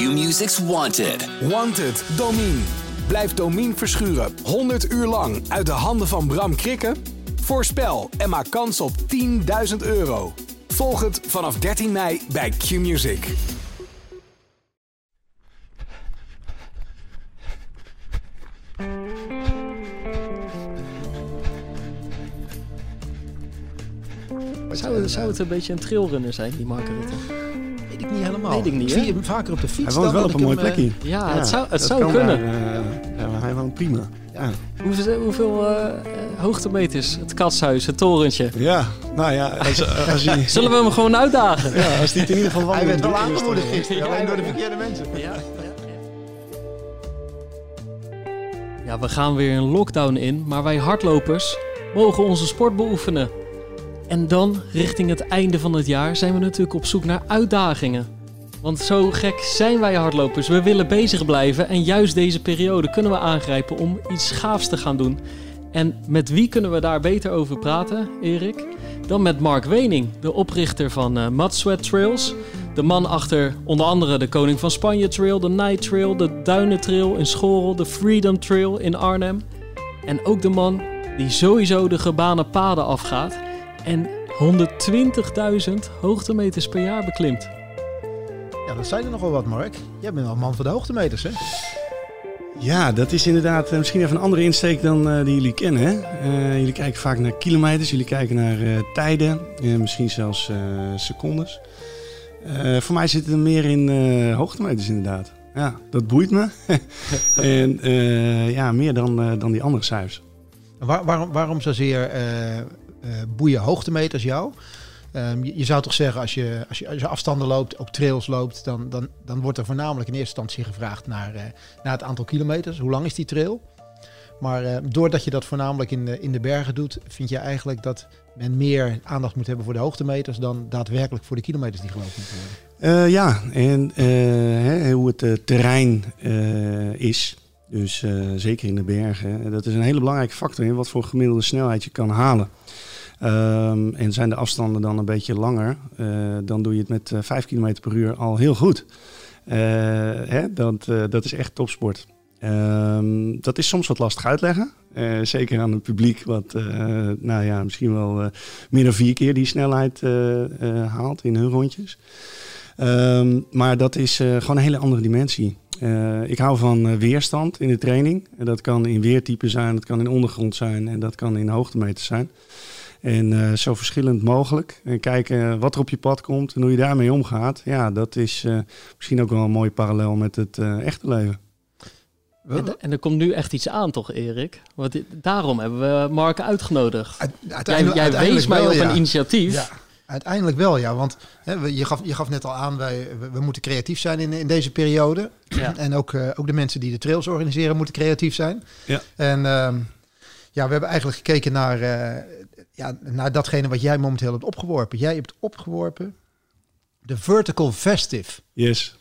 Q-Music's Wanted. Wanted, Domine. Blijf Domine verschuren 100 uur lang uit de handen van Bram Krikken? Voorspel en maak kans op 10.000 euro. Volg het vanaf 13 mei bij Q-Music. Zou, zou het een beetje een trailrunner zijn, die Mark Rutte? Weet ik niet helemaal. Weet ik niet, zie hem vaker op de fiets. Hij woont dan wel op een mooi hem, eh, plekje. Ja, het zou, het zou kunnen. eh, ja, hij woont prima. Ja. Hoeveel, hoeveel eh, eh, hoogtemeters? Het katshuis, het torentje. ja, nou ja, als, als, hij, Zullen we hem gewoon uitdagen? ja, als hij het in ieder geval Hij werd wel aangemoedigd gisteren, alleen door de verkeerde mensen. Ja, ja, we gaan weer een lockdown in, maar wij hardlopers mogen onze sport beoefenen. En dan, richting het einde van het jaar, zijn we natuurlijk op zoek naar uitdagingen. Want zo gek zijn wij hardlopers. We willen bezig blijven en juist deze periode kunnen we aangrijpen om iets gaafs te gaan doen. En met wie kunnen we daar beter over praten, Erik? Dan met Mark Wening, de oprichter van eh Mud Sweat Trails. De man achter onder andere de Koning van Spanje Trail, de Night Trail, de Duinen Trail in Schorel, de Freedom Trail in Arnhem. En ook de man die sowieso de gebanen paden afgaat en 120.000 hoogtemeters per jaar beklimt. Ja, dat zijn er nogal wat, Mark. Jij bent wel een man van de hoogtemeters, hè? Ja, dat is inderdaad eh, misschien even een andere insteek dan eh, die jullie kennen. Hè? Eh, jullie kijken vaak naar kilometers, jullie kijken naar eh, tijden, misschien zelfs eh, secondes. Eh, voor mij zit het er meer in eh, hoogtemeters inderdaad. Ja, dat boeit me. en eh, ja, meer dan, eh, dan die andere cijfers. Waar, waarom, waarom zozeer boeien hoogtemeters jou? Ehm, je, zou toch zeggen, als je, als, je, afstanden loopt, op trails loopt, dan, dan, dan wordt er voornamelijk in eerste instantie gevraagd naar, eh, naar het aantal kilometers. Hoe lang is die trail? Maar eh, doordat je dat voornamelijk in de, in de bergen doet, vind je eigenlijk dat men meer aandacht moet hebben voor de hoogtemeters dan daadwerkelijk voor de kilometers die gelopen moeten worden. Eh, ja, en eh, hè, hoe het eh, terrein eh, is. Dus eh, zeker in de bergen. Dat is een hele belangrijke factor in wat voor gemiddelde snelheid je kan halen. Ehm, en zijn de afstanden dan een beetje langer, eh, dan doe je het met eh 5 km per uur al heel goed. Eh, hè, dat, eh, dat is echt topsport. Ehm, dat is soms wat lastig uitleggen. Eh, zeker aan het publiek, wat eh, nou ja, misschien wel eh, meer dan vier keer die snelheid eh, eh, haalt in hun rondjes. Ehm, maar dat is eh, gewoon een hele andere dimensie. Eh, ik hou van eh, weerstand in de training. En dat kan in weertype zijn, dat kan in ondergrond zijn en dat kan in hoogtemeters zijn. En eh, zo verschillend mogelijk. En kijken wat er op je pad komt en hoe je daarmee omgaat. Ja, dat is eh, misschien ook wel een mooie parallel met het eh, echte leven. En, en er komt nu echt iets aan, toch, Erik? Want daarom hebben we Mark uitgenodigd. Jij, uiteindelijk- jij uiteindelijk wees mij wel, op ja. een initiatief. Ja, uiteindelijk wel, ja. Want hè, je, gaf, je gaf net al aan, wij, we, we moeten creatief zijn in, in deze periode. Ja. En ook, eh, ook de mensen die de trails organiseren moeten creatief zijn. Ja. En ehm, ja, we hebben eigenlijk gekeken naar, eh, ja, naar datgene wat jij momenteel hebt opgeworpen. Jij hebt opgeworpen de Vertical Festive. Yes.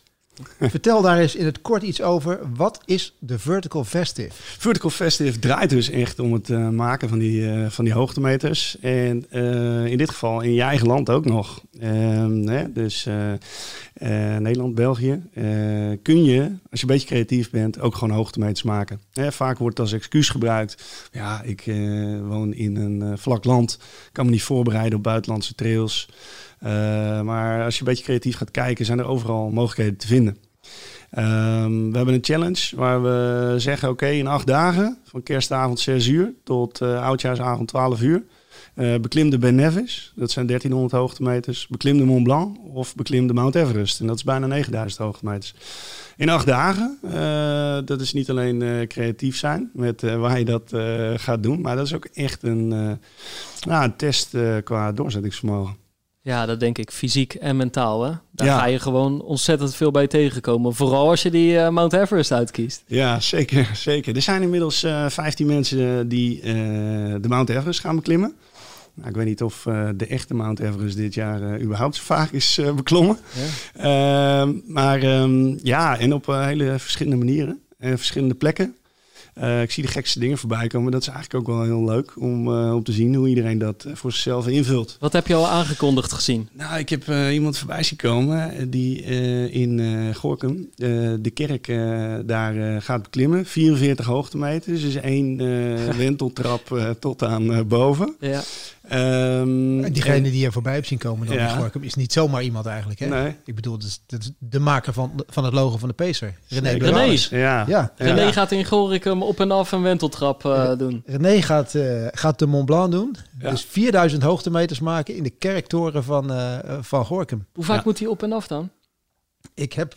Vertel daar eens in het kort iets over. Wat is de Vertical Festive? Vertical Festive draait dus echt om het eh, maken van die, eh, van die hoogtemeters. En eh, in dit geval in je eigen land ook nog. Ehm, hè, dus Nederland, België. kun je, als je een beetje creatief bent, ook gewoon hoogtemeters maken. Hè, vaak wordt het als excuus gebruikt. Ja, ik woon in een vlak land. Kan me niet voorbereiden op buitenlandse trails. Eh, maar als je een beetje creatief gaat kijken, zijn er overal mogelijkheden te vinden. Ehm, we hebben een challenge waar we zeggen: oké, in acht dagen, van kerstavond 6 uur tot eh, oudjaarsavond 12 uur. eh beklim de Ben Nevis, dat zijn 1300 hoogtemeters. Beklim de Mont Blanc of beklim de Mount Everest, en dat is bijna 9000 hoogtemeters. In acht dagen, dat is niet alleen creatief zijn met waar je dat gaat doen, maar dat is ook echt een, nou, een test qua doorzettingsvermogen. Ja, dat denk ik. Fysiek en mentaal, hè? Daar Ja. ga je gewoon ontzettend veel bij tegenkomen. Vooral als je die eh, Mount Everest uitkiest. Ja, zeker, zeker. Er zijn inmiddels eh 15 mensen die eh, de Mount Everest gaan beklimmen. Nou, ik weet niet of eh, de echte Mount Everest dit jaar eh, überhaupt zo vaak is eh, beklommen. Ehm, maar ehm, ja, en op eh, hele verschillende manieren en verschillende plekken. Eh, ik zie de gekste dingen voorbij komen. Dat is eigenlijk ook wel heel leuk om, eh, om te zien hoe iedereen dat eh, voor zichzelf invult. Wat heb je al aangekondigd gezien? Nou, ik heb iemand voorbij zien komen die in Gorkum de kerk daar gaat beklimmen. 44 hoogtemeters, dus één wenteltrap tot aan boven. Ja. Ehm, En diegene die je voorbij hebt zien komen dan Ja. in Gorkum is niet zomaar iemand eigenlijk. Hè? Nee. Ik bedoel, dat is, dat is de maker van, van het logo van de Pacer. René. René. Ja. Ja. René Ja. gaat in Gorinchem op en af een wenteltrap eh, doen. René gaat, eh, gaat de Mont Blanc doen. Ja. Dus 4000 hoogtemeters maken in de kerktoren van, eh, eh, van Gorkum. Hoe vaak Ja. moet hij op en af dan? Ik heb...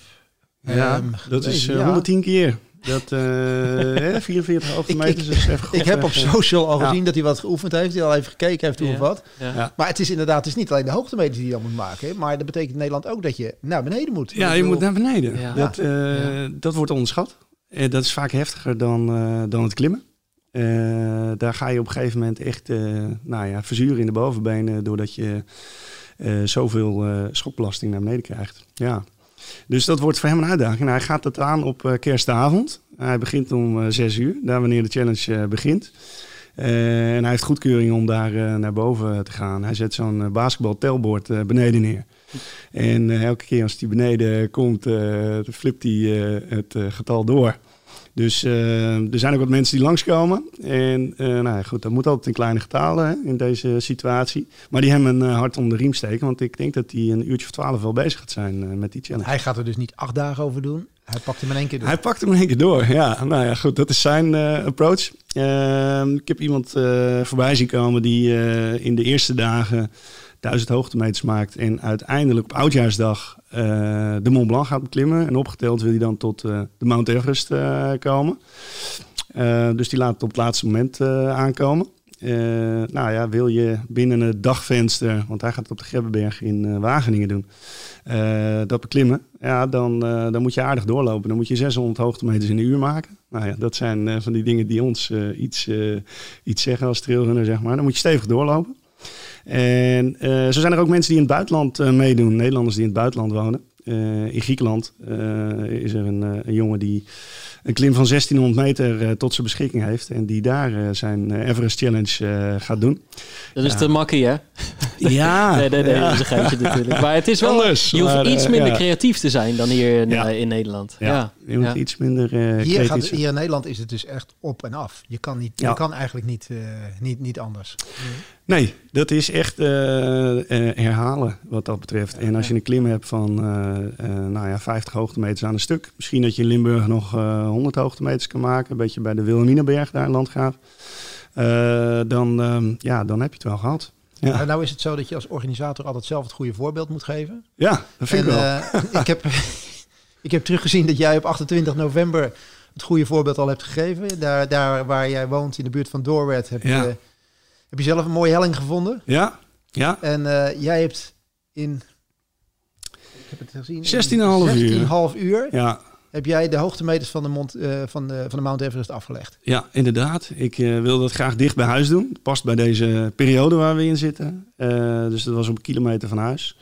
Ja, ehm, dat is gelezen, eh, ja. 110 keer. Dat, eh, hè, 44 hoogtemeters is even Ik heb op social al Ja. gezien dat hij wat geoefend heeft. Hij al even gekeken heeft hoe Ja. of wat. Ja. Ja. Maar het is inderdaad het is niet alleen de hoogtemeters die je dan moet maken. hè, Maar dat betekent in Nederland ook dat je naar beneden moet. Ja, je moet naar beneden. Ja. Dat, eh, Ja. dat wordt onderschat. Eh, dat is vaak heftiger dan, eh, dan het klimmen. Eh, daar ga je op een gegeven moment echt eh, nou ja, verzuren in de bovenbenen... doordat je eh, zoveel eh, schokbelasting naar beneden krijgt. Ja. Dus dat wordt voor hem een uitdaging. Nou, hij gaat het aan op eh, kerstavond. Hij begint om eh, zes uur, daar wanneer de challenge eh, begint. Eh, en hij heeft goedkeuring om daar eh, naar boven te gaan. Hij zet zo'n uh, basketbal telbord uh, beneden neer. En elke keer als hij beneden komt, flipt hij het getal door. Dus er zijn ook wat mensen die langskomen. En nou goed, dat moet altijd in kleine getalen hè, in deze situatie. Maar die hem een hart om de riem steken. Want ik denk dat hij een uurtje of twaalf wel bezig gaat zijn met die challenge. Hij gaat er dus niet acht dagen over doen. Hij pakt hem in één keer door. Hij pakt hem in één keer door, ja. Nou ja, goed, dat is zijn uh, approach. Uh, ik heb iemand uh, voorbij zien komen die in de eerste dagen duizend hoogtemeters maakt... en uiteindelijk op Oudjaarsdag de Mont Blanc gaat beklimmen. En opgeteld wil hij dan tot uh, de Mount Everest komen. dus die laat het op het laatste moment aankomen. nou ja, wil je binnen het dagvenster, want hij gaat het op de Grebbeberg in Wageningen doen... Dat beklimmen, ja, dan, dan moet je aardig doorlopen. Dan moet je 600 hoogtemeters in een uur maken. Nou ja, dat zijn van die dingen die ons iets, iets zeggen als trailrunner, zeg maar. Dan moet je stevig doorlopen. En zo zijn er ook mensen die in het buitenland meedoen. Nederlanders die in het buitenland wonen. in Griekenland is er een, een, jongen die een klim van 1600 meter tot zijn beschikking heeft. En die daar zijn Everest Challenge gaat doen. Dat is ja. te makkie, hè? Ja. nee, nee, nee, ja. dat is een geintje natuurlijk. Maar het is wel, Anders, je hoeft maar, iets minder ja. creatief te zijn dan hier in, Ja. in Nederland. Ja, Ja. je moet Ja. iets minder uh, hier, gaat, hier in Nederland is het dus echt op en af. Je kan, niet, Ja. je kan eigenlijk niet, uh, niet, niet anders. Nee, dat is echt uh, herhalen wat dat betreft. En als je een klim hebt van uh, nou ja, 50 hoogtemeters aan een stuk. Misschien dat je in Limburg nog 100 hoogtemeters kan maken. Een beetje bij de Wilhelminaberg daar in Landgraaf. dan, um, ja, dan heb je het wel gehad. Ja. Nou is het zo dat je als organisator altijd zelf het goede voorbeeld moet geven. Ja, dat vind en, ik wel. Uh, ik, heb, ik heb teruggezien dat jij op 28 november het goede voorbeeld al hebt gegeven. Daar, daar waar jij woont, in de buurt van Doorwerd, heb, Ja. Heb je zelf een mooie helling gevonden. Ja, ja. En uh, jij hebt in, ik heb het gezien, 16,5 uur. 16,5 uur Ja, heb jij de hoogtemeters van de, mond, uh, van de, van de Mount Everest afgelegd. Ja, inderdaad. Ik uh, wil dat graag dicht bij huis doen. Het past bij deze periode waar we in zitten. Dus dat was op een kilometer van huis.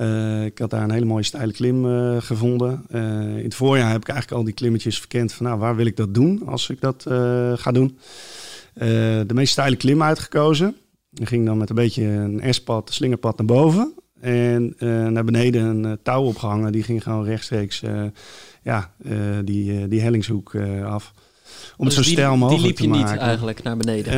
Uh, ik had daar een hele mooie steile klim gevonden. in het voorjaar heb ik eigenlijk al die klimmetjes verkend van nou, waar wil ik dat doen als ik dat ga doen. De meest steile klim uitgekozen. Ik ging dan met een beetje een S-pad, slingerpad naar boven. En naar beneden een touw opgehangen. Die ging gewoon rechtstreeks ja, die, die hellingshoek af. Om dus het zo die, stijl mogelijk Die liep te je maken. niet eigenlijk naar beneden?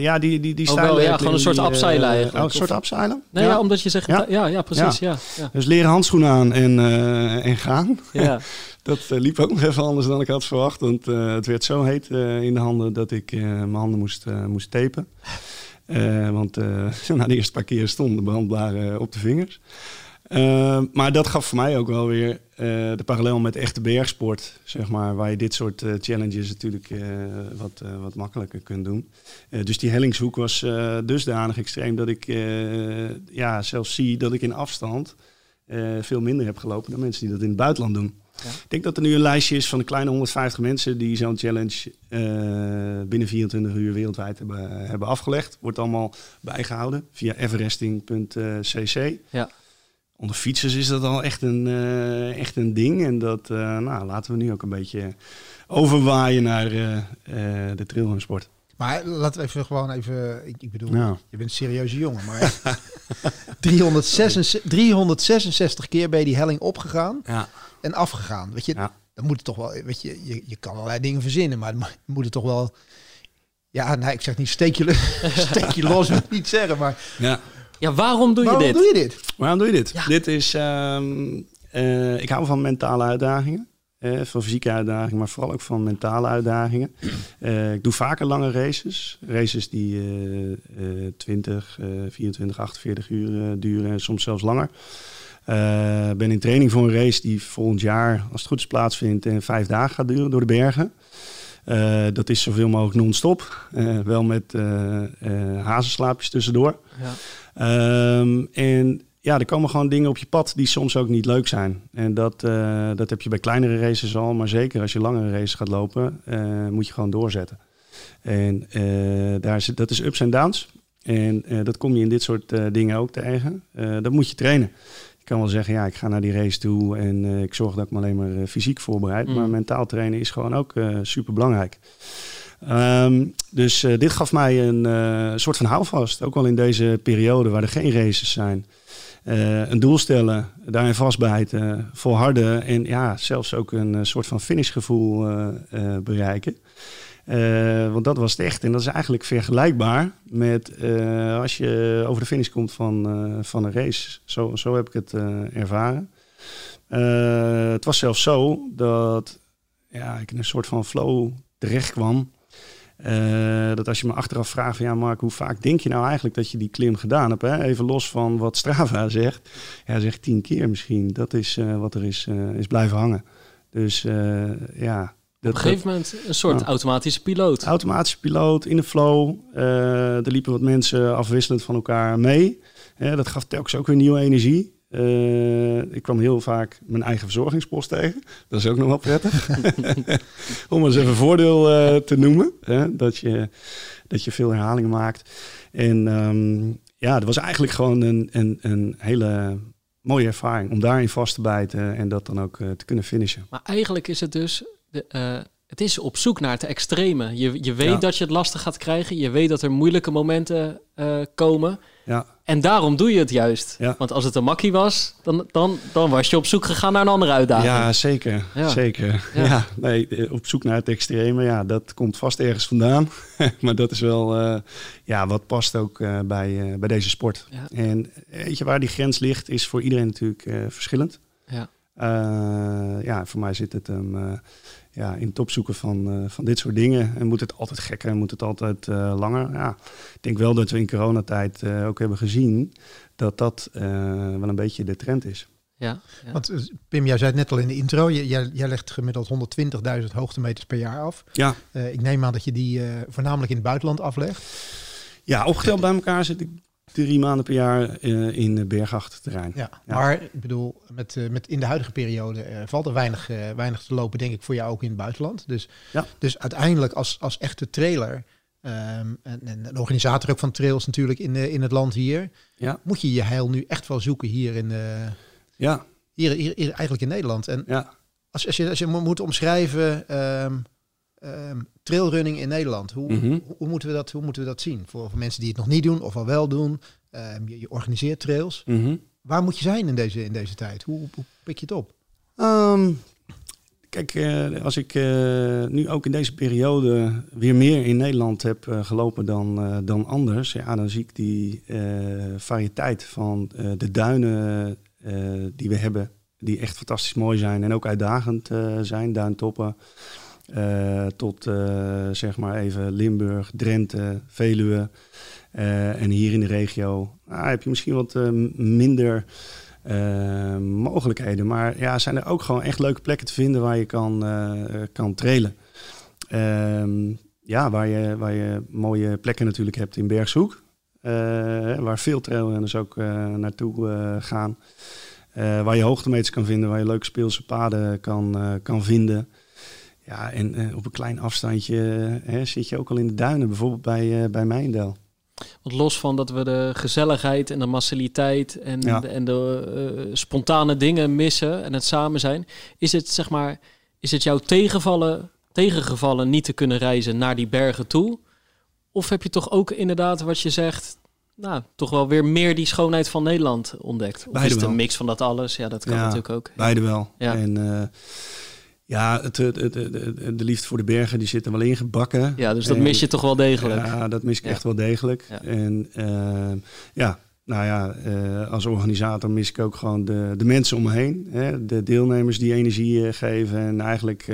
ja, die, die, die oh, wel, ja, gewoon een soort upseilen uh, eigenlijk. Oh, een soort upseilen? Nee, ja. ja. omdat je zegt... Ja, ja, ja precies. Ja. Ja, Dus leren handschoenen aan en, uh, en gaan. Ja. dat liep ook nog even anders dan ik had verwacht. Want het werd zo heet in de handen dat ik mijn handen moest, moest tapen. want na de eerste paar keer stonden de brandblaren op de vingers. Uh, maar dat gaf voor mij ook wel weer uh, de parallel met echte bergsport, zeg maar, waar je dit soort uh, challenges natuurlijk wat, wat makkelijker kunt doen. dus die hellingshoek was dusdanig extreem dat ik ja, zelfs zie dat ik in afstand veel minder heb gelopen dan mensen die dat in het buitenland doen. Ja. Ik denk dat er nu een lijstje is van een kleine 150 mensen die zo'n challenge binnen 24 uur wereldwijd hebben, hebben afgelegd. Wordt allemaal bijgehouden via everesting.cc. Ja onder fietsers is dat al echt een, eh, echt een ding. En dat nou, laten we nu ook een beetje overwaaien naar de trailrunsport. Maar laten we even gewoon even. Ik, ik bedoel, je bent een serieuze jongen, maar 366, 366 keer ben je die helling opgegaan ja. en afgegaan. Weet je, dan moet het toch wel. Weet je, je, je kan allerlei dingen verzinnen, maar dan moet het toch wel. Ja, nee, ik zeg niet steek je, steek je los, wil ik niet zeggen, maar. Ja. Ja, waarom doe je waarom dit? Doe je dit? Waarom doe je dit? Dit is. Um, uh, ik hou van mentale uitdagingen. Eh, van fysieke uitdagingen, maar vooral ook van mentale uitdagingen. Uh, ik doe vaker lange races. Races die uh, 20, 24, 48 uur duren en soms zelfs langer. Ik ben in training voor een race die volgend jaar, als het goed is, plaatsvindt en vijf dagen gaat duren door de bergen. dat is zoveel mogelijk non-stop. wel met hazenslaapjes tussendoor. Ja. Um, en ja, er komen gewoon dingen op je pad die soms ook niet leuk zijn. En dat, uh, dat heb je bij kleinere races al, maar zeker als je langere races gaat lopen, uh, moet je gewoon doorzetten. En uh, daar zit, dat is ups en downs. En dat kom je in dit soort dingen ook tegen. dat moet je trainen. Je kan wel zeggen, ja, ik ga naar die race toe en ik zorg dat ik me alleen maar fysiek voorbereid. Mm. Maar mentaal trainen is gewoon ook super belangrijk. Um, dus dit gaf mij een soort van houvast. Ook wel in deze periode waar er geen races zijn. Uh, een doel stellen, daarin vastbijten, volharden en ja, zelfs ook een soort van finishgevoel bereiken. want dat was het echt. En dat is eigenlijk vergelijkbaar met als je over de finish komt van, van een race. Zo, zo heb ik het ervaren. het was zelfs zo dat ja, ik in een soort van flow terecht kwam. Uh, dat als je me achteraf vraagt van ja Mark, hoe vaak denk je nou eigenlijk dat je die klim gedaan hebt? Hè? Even los van wat Strava zegt. Ja, zegt tien keer misschien. Dat is uh, wat er is, uh, is blijven hangen. Dus ja. Dat, Op een gegeven moment een soort automatische piloot. Automatische piloot in de flow. er liepen wat mensen afwisselend van elkaar mee. dat gaf telkens ook weer nieuwe energie. Uh, ik kwam heel vaak mijn eigen verzorgingspost tegen. Dat is ook nog wel prettig. Om eens even voordeel uh, te noemen. Hè? Dat, je, dat je veel herhalingen maakt. En um, ja, dat was eigenlijk gewoon een, een, een hele mooie ervaring. Om daarin vast te bijten en dat dan ook uh, te kunnen finishen. Maar eigenlijk is het dus... De, het is op zoek naar het extreme. Je, je weet ja. dat je het lastig gaat krijgen. Je weet dat er moeilijke momenten komen. Ja. En daarom doe je het juist. Ja. Want als het een makkie was, dan, dan, dan was je op zoek gegaan naar een andere uitdaging. Ja, zeker. Ja. zeker. Ja. nee, op zoek naar het extreme, ja, dat komt vast ergens vandaan. maar dat is wel uh, ja, wat past ook uh, bij, bij deze sport. En weet je waar die grens ligt, is voor iedereen natuurlijk verschillend. Ja. ja, voor mij zit het hem ja, in het opzoeken van, uh, van dit soort dingen. En moet het altijd gekker en moet het altijd uh, langer? Ja, ik denk wel dat we in coronatijd uh, ook hebben gezien dat dat wel een beetje de trend is. Ja, ja. Want Pim, jij zei het net al in de intro, jij, jij legt gemiddeld 120.000 hoogtemeters per jaar af. Ja. ik neem aan dat je die voornamelijk in het buitenland aflegt. Ja, opgeteld bij elkaar zit ik drie maanden per jaar uh, in bergachterterrein. Ja, ja, maar ik bedoel, met, uh, met in de huidige periode uh, valt er weinig, weinig te lopen, denk ik, voor jou ook in het buitenland. Dus, ja. dus uiteindelijk als, als echte trailer um, en, en een organisator ook van trails natuurlijk in, in het land hier, ja. moet je je heil nu echt wel zoeken hier in ja. hier, hier, hier, eigenlijk in Nederland. En ja. als, als, je, als je moet omschrijven. Um, Um, trailrunning in Nederland. Hoe, mm -hmm. hoe, hoe, moeten we dat, hoe moeten we dat zien? Voor, voor mensen die het nog niet doen of al wel doen. Um, je, je, organiseert trails. Mm -hmm. Waar moet je zijn in deze, in deze tijd? Hoe, hoe pik je het op? Um, kijk, uh, als ik uh, nu ook in deze periode weer meer in Nederland heb uh, gelopen dan, uh, dan anders, ja, dan zie ik die variëteit van de duinen die we hebben, die echt fantastisch mooi zijn en ook uitdagend zijn, duintoppen. Uh, tot uh, zeg maar even Limburg, Drenthe, Veluwe. Uh, en hier in de regio nou, heb je misschien wat minder mogelijkheden. Maar ja, zijn er ook gewoon echt leuke plekken te vinden waar je kan, kan trailen. Ehm, ja, waar je, waar je mooie plekken natuurlijk hebt in Bergshoek. waar veel trailrunners ook naartoe gaan. waar je hoogtemeters kan vinden, waar je leuke speelse paden kan, kan vinden. Ja, en uh, op een klein afstandje uh, hè, zit je ook al in de duinen, bijvoorbeeld bij, uh, bij Mijndel. Want los van dat we de gezelligheid en de massaliteit en, Ja. de, en de eh, spontane dingen missen en het samen zijn, is het zeg maar, is het jou tegenvallen, tegengevallen niet te kunnen reizen naar die bergen toe? Of heb je toch ook inderdaad wat je zegt, nou, toch wel weer meer die schoonheid van Nederland ontdekt? Of Beide is het een wel. mix van dat alles? Ja, dat kan Ja, natuurlijk ook. Beide wel. Ja. En eh, ja, het, het, het- het- het- de liefde voor de bergen die zit er wel ingebakken. Ja, dus dat En- mis je toch wel degelijk. Ja, dat mis ik Ja. echt wel degelijk. Ja. En eh, ja, nou ja, eh, als organisator mis ik ook gewoon de, de mensen om me heen. Hè? De deelnemers die energie eh, geven en eigenlijk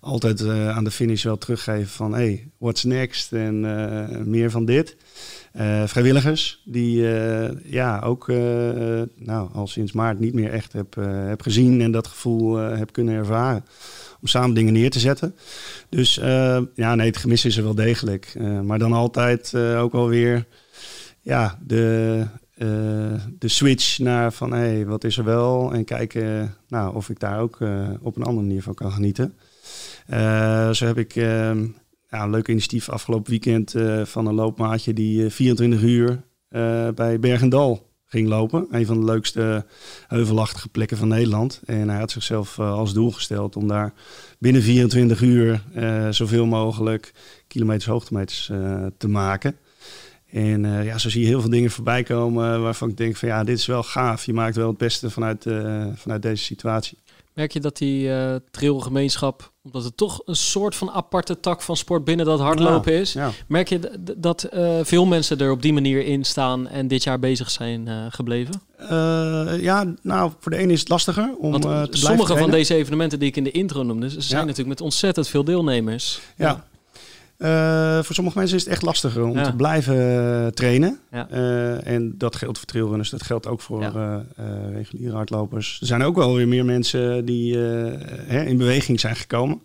altijd aan de finish wel teruggeven van hey, what's next en meer van dit. Eh, vrijwilligers die eh, ja ook eh, nou, al sinds maart niet meer echt heb, heb gezien en dat gevoel heb kunnen ervaren om samen dingen neer te zetten. Dus ja, nee, het gemis is er wel degelijk. Maar dan altijd ook wel weer ja, de, de switch naar van hé, hey, wat is er wel? En kijken nou, of ik daar ook op een andere manier van kan genieten. Zo heb ik eh, ja, een leuk initiatief afgelopen weekend eh, van een loopmaatje die eh, 24 uur eh, bij Bergendal ging lopen. Een van de leukste heuvelachtige plekken van Nederland. En hij had zichzelf eh, als doel gesteld om daar binnen 24 uur eh, zoveel mogelijk kilometers, hoogtemeters eh, te maken. En eh, ja, zo zie je heel veel dingen voorbij komen waarvan ik denk van ja, dit is wel gaaf. Je maakt wel het beste vanuit, eh, vanuit deze situatie. Merk je dat die eh trailgemeenschap, omdat het toch een soort van aparte tak van sport binnen dat hardlopen is, Ja. merk je dat eh, veel mensen er op die manier in staan en dit jaar bezig zijn eh, gebleven? Ja, nou, voor de ene is het lastiger om Want te blijven sommige van deze evenementen die ik in de intro noemde, zijn Ja. natuurlijk met ontzettend veel deelnemers. Ja. Eh, voor sommige mensen is het echt lastiger om Ja. te blijven eh, trainen. Ja. Eh, en dat geldt voor trailrunners, dat geldt ook voor Ja. reguliere hardlopers. Er zijn ook wel weer meer mensen die hè, in beweging zijn gekomen.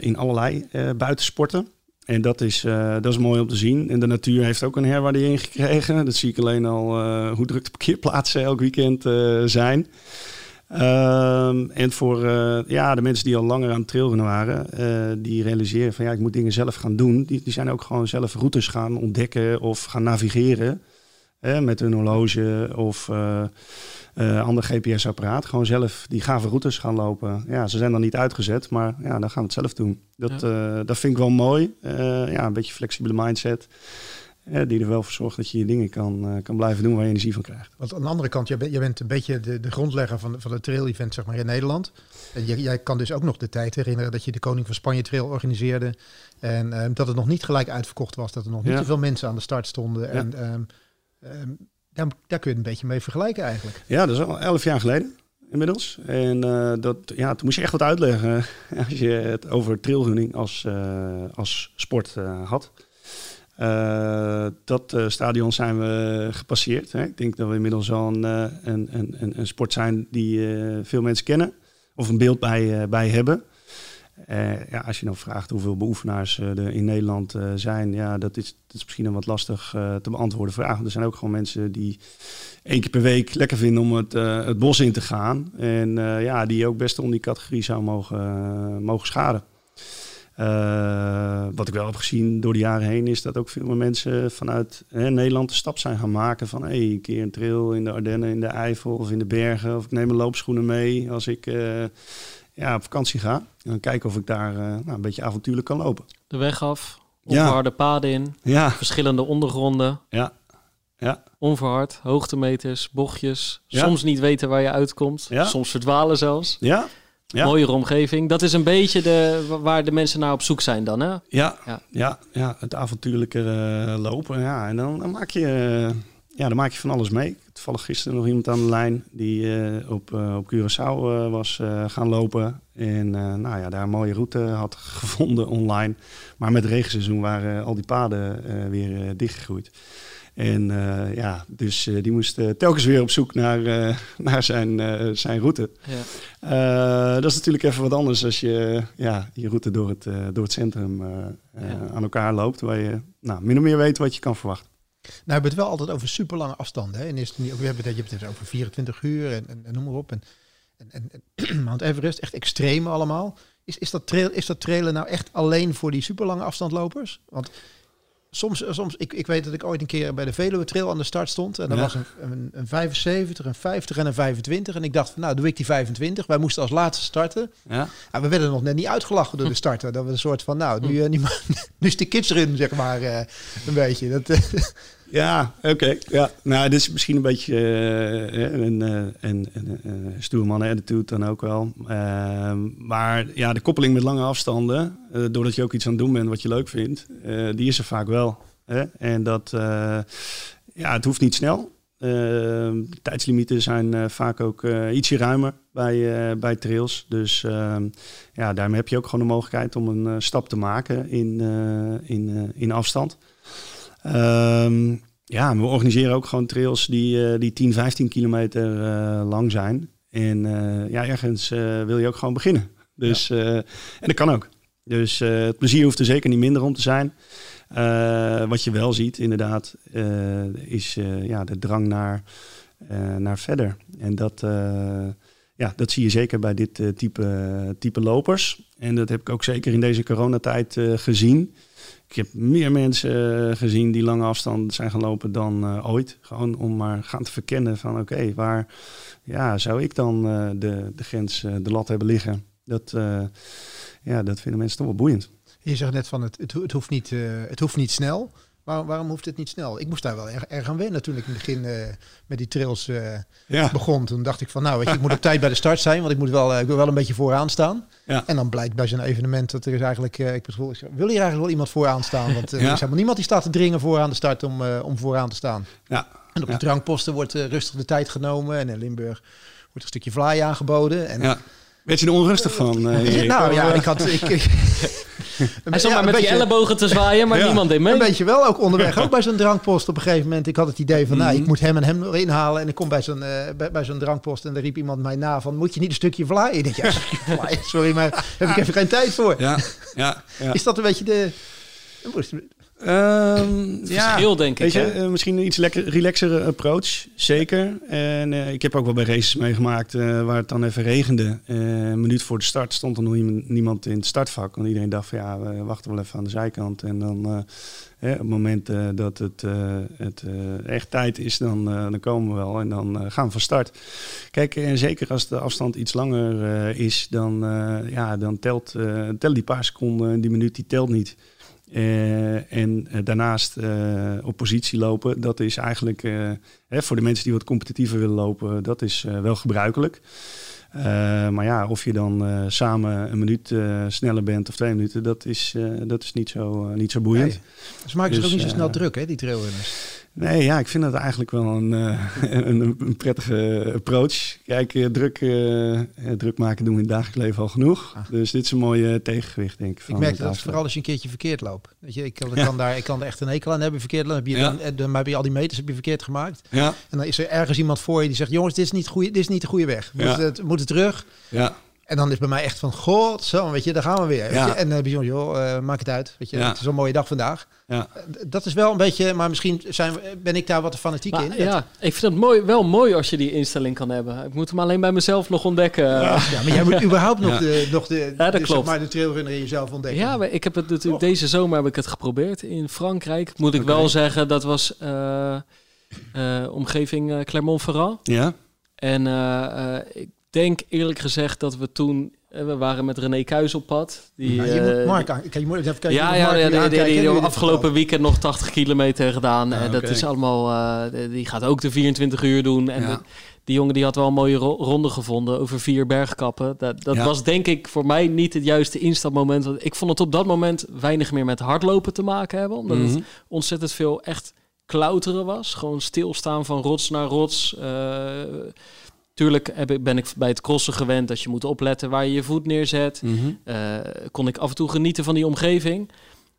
In allerlei buitensporten. En dat is, dat is mooi om te zien. En de natuur heeft ook een herwaardering gekregen. Dat zie ik alleen al hoe druk de parkeerplaatsen elk weekend zijn. Ehm, en voor eh, ja, de mensen die al langer aan het trailrunnen waren, eh, die realiseren van ja, ik moet dingen zelf gaan doen. Die, die zijn ook gewoon zelf routes gaan ontdekken of gaan navigeren. Hè, met een horloge of eh, ander GPS-apparaat. Gewoon zelf die gave routes gaan lopen. Ja, ze zijn dan niet uitgezet, maar ja, dan gaan we het zelf doen. Dat, dat vind ik wel mooi. Ja, een beetje flexibele mindset. Die er wel voor zorgt dat je je dingen kan, eh, kan blijven doen waar je energie van krijgt. Want aan de andere kant, jij bent, jij bent een beetje de, de grondlegger van, van het trail-event zeg maar, in Nederland. En jij, jij kan dus ook nog de tijd herinneren dat je de Koning van Spanje Trail organiseerde. En ehm, dat het nog niet gelijk uitverkocht was, dat er nog niet Ja. zoveel mensen aan de start stonden. En ehm, ehm, daar, daar kun je het een beetje mee vergelijken eigenlijk. Ja, dat is al elf jaar geleden inmiddels. En eh, dat, ja, toen moest je echt wat uitleggen als je het over trailrunning als, eh, als sport had. Eh, dat eh, stadion zijn we gepasseerd. Hè. Ik denk dat we inmiddels al een, eh, een, een, een, sport zijn die veel mensen kennen of een beeld bij, bij hebben. Ja, als je dan vraagt hoeveel beoefenaars er in Nederland zijn, ja, dat is, dat is misschien een wat lastig te beantwoorden vraag. Er zijn ook gewoon mensen die één keer per week lekker vinden om het, het bos in te gaan. En ja, die ook best onder die categorie zou mogen, mogen schaden. Eh, wat ik wel heb gezien door de jaren heen is dat ook veel meer mensen vanuit hè, Nederland de stap zijn gaan maken van hey, een keer een trail in de Ardennen, in de Eifel of in de bergen. Of ik neem mijn loopschoenen mee als ik eh, ja, op vakantie ga. En dan kijken of ik daar eh, nou, een beetje avontuurlijk kan lopen. De weg af, Ja. onverharde paden in, Ja, verschillende ondergronden, ja, ja. onverhard, hoogtemeters, bochtjes, soms niet weten waar je uitkomt, soms verdwalen zelfs. Ja, Ja. Mooiere omgeving. Dat is een beetje de, wa- waar de mensen naar op zoek zijn dan, hè? Ja, Ja. ja. ja, het avontuurlijke eh, lopen. Ja. En dan, dan, maak je, eh, ja, dan maak je van alles mee. Toevallig gisteren nog iemand aan de lijn die eh, op, op Curaçao was gaan lopen. En nou ja, daar een mooie route had gevonden online. Maar met regenseizoen waren al die paden weer dichtgegroeid. En eh, ja, dus eh, die moest eh, telkens weer op zoek naar, eh, naar zijn, eh, zijn route. Ja. Eh, dat is natuurlijk even wat anders als je ja, je route door het, eh, door het centrum eh, eh, Ja. aan elkaar loopt. Waar je nou, min of meer weet wat je kan verwachten. Nou, we hebben het wel altijd over super lange afstanden. Hè? En is het niet, we hebben het, je hebt het over 24 uur en, en, en noem maar op. En, en, en, en Mount Everest, echt extreme allemaal. Is, is, dat trail, is dat trailen nou echt alleen voor die super lange afstandlopers? Want soms, soms ik, ik weet dat ik ooit een keer bij de Veluwe Trail aan de start stond. En dat Ja. was een, een, een 75, een 50 en een 25. En ik dacht van, nou, doe ik die 25. Wij moesten als laatste starten. Ja. Ja, we werden nog net niet uitgelachen door de starter. Dat was een soort van, nou, nu, eh, nu, nu is de kids erin, zeg maar, eh, een beetje. Dat, eh, Ja, oké. Ja. Nou, dit is misschien een beetje eh, een, eh, een, een, een stoerman attitude dan ook wel. Ehm, maar ja, de koppeling met lange afstanden, eh, doordat je ook iets aan het doen bent wat je leuk vindt, die is er vaak wel. Hè? En dat, ja, het hoeft niet snel. Ehm, de tijdslimieten zijn vaak ook ietsje ruimer bij, bij trails. Dus ehm, ja, daarmee heb je ook gewoon de mogelijkheid om een stap te maken in, in, in afstand. Ehm, ja, we organiseren ook gewoon trails die, eh, die 10, 15 kilometer eh, lang zijn. En eh, ja, ergens wil je ook gewoon beginnen. Dus, en dat kan ook. Dus het plezier hoeft er zeker niet minder om te zijn. Wat je wel ziet, inderdaad, is ja, de drang naar, naar verder. En dat, ja, dat zie je zeker bij dit type, type lopers. En dat heb ik ook zeker in deze coronatijd gezien. Ik heb meer mensen eh, gezien die lange afstand zijn gaan lopen dan eh, ooit. Gewoon om maar gaan te verkennen van oké, waar ja, zou ik dan eh, de, de grens, de lat hebben liggen? Dat, ja, dat vinden mensen toch wel boeiend. je zegt net van, het, het, ho- het, hoeft, niet, het hoeft niet snel. Waarom, waarom hoeft het niet snel? Ik moest daar wel erg, erg aan wennen toen ik in het begin eh, met die trails eh, Ja, begon. Toen dacht ik van, nou, weet je, ik moet op tijd bij de start zijn, want ik moet wel, eh, ik wil wel een beetje vooraan staan. Ja. En dan blijkt bij zo'n evenement dat er is eigenlijk, ik bedoel, wil hier eigenlijk wel iemand vooraan staan? Want Ja. er is helemaal niemand die staat te dringen vooraan de start om, om vooraan te staan. ja, En op de drankposten wordt rustig de tijd genomen en in Limburg wordt een stukje vlaai aangeboden. En, ja. Werd je er onrustig van? nou ja, ik had... Ik, Hij stond maar met die beetje- ellebogen te zwaaien, maar niemand deed mee. Een beetje wel, ook onderweg, ook bij zo'n drankpost op een gegeven moment. Ik had het idee van, nou, Mhm. ik moet hem en hem erin halen. En ik kom bij zo'n eh, bij, bij zo'n drankpost en daar riep iemand mij na van, moet je niet een stukje vlaaien? Ik denk, ja, een stukje vlaaien, sorry, maar daar heb ik even geen tijd voor. Ja, ja, ja. Is dat een beetje de... Ehm, ja. Verschil, denk ik. Je, eh, misschien een iets lekker, relaxere approach, zeker. En eh, ik heb ook wel bij races meegemaakt eh, waar het dan even regende. Een minuut voor de start stond er nog niemand, in het startvak. Want iedereen dacht van ja, we wachten wel even aan de zijkant. En dan hè, op het moment dat het, het echt tijd is, dan, dan komen we wel. En dan gaan we van start. Kijk, en zeker als de afstand iets langer is, dan, ja, dan telt, tellen die paar seconden, die minuut, die telt niet. Eh, en eh, daarnaast eh, op positie lopen, dat is eigenlijk hè, voor de mensen die wat competitiever willen lopen, dat is wel gebruikelijk. Maar ja, of je dan samen een minuut sneller bent of twee minuten, dat is, dat is niet, zo, niet zo boeiend. Nee. Ze maken zich Dus, ook niet zo snel druk, hè, die trailrunners. Nee, ja, ik vind dat eigenlijk wel een, eh, een, een prettige approach. Kijk, eh, druk, eh, druk maken doen we in het dagelijks leven al genoeg. Ah. Dus dit is een mooie tegengewicht, denk ik. Ik van merk het dat afstand. vooral als je een keertje verkeerd loopt. Weet je, ik, kan, ik Ja. kan daar, ik kan er echt een hekel aan hebben. Verkeerd dan heb je, Ja. dan, dan heb je al die meters heb je verkeerd gemaakt. Ja, En dan is er ergens iemand voor je die zegt: Jongens, dit is niet, goeie, dit is niet de goede weg. We het, we moeten terug. ja, En dan is bij mij echt van: God, zo, weet je, daar gaan we weer. Weet Ja. je? En dan heb je zo'n, joh, eh, maak het uit. Weet je, Ja. het is een mooie dag vandaag. ja. Eh, Dat is wel een beetje, maar misschien zijn, ben ik daar wat fanatiek Maar in. ja, ik vind het mooi, wel mooi als je die instelling kan hebben. Ik moet hem alleen bij mezelf nog ontdekken. Ja, Ja, maar jij moet überhaupt nog Ja. de, nog de, Ja, dat de, klopt. Zeg maar, de trailrunner in jezelf ontdekken. maar ik heb het natuurlijk deze zomer heb ik het geprobeerd in Frankrijk. Moet ik wel zeggen, dat was eh, eh, omgeving eh, Clermont-Ferrand. ja. En eh, eh, ik denk eerlijk gezegd dat we toen, eh, we waren met René Kuijs op pad. Die, Ja, je eh, moet Mark aan, kijk, je moet even kijken. ja, ja, Mark ja, die, die, afgelopen weekend nog 80 kilometer gedaan. En dat oké. is allemaal, eh, die gaat ook de 24 uur doen. En die jongen die had wel een mooie ro- ronde gevonden over vier bergkappen. Dat, dat was denk ik voor mij niet het juiste instapmoment. Want ik vond het op dat moment weinig meer met hardlopen te maken hebben. Omdat Mhm. het ontzettend veel echt klauteren was. Gewoon stilstaan van rots naar rots. Tuurlijk heb ik, ben ik bij het crossen gewend dat je moet opletten waar je je voet neerzet. Mhm. Eh, kon ik af en toe genieten van die omgeving.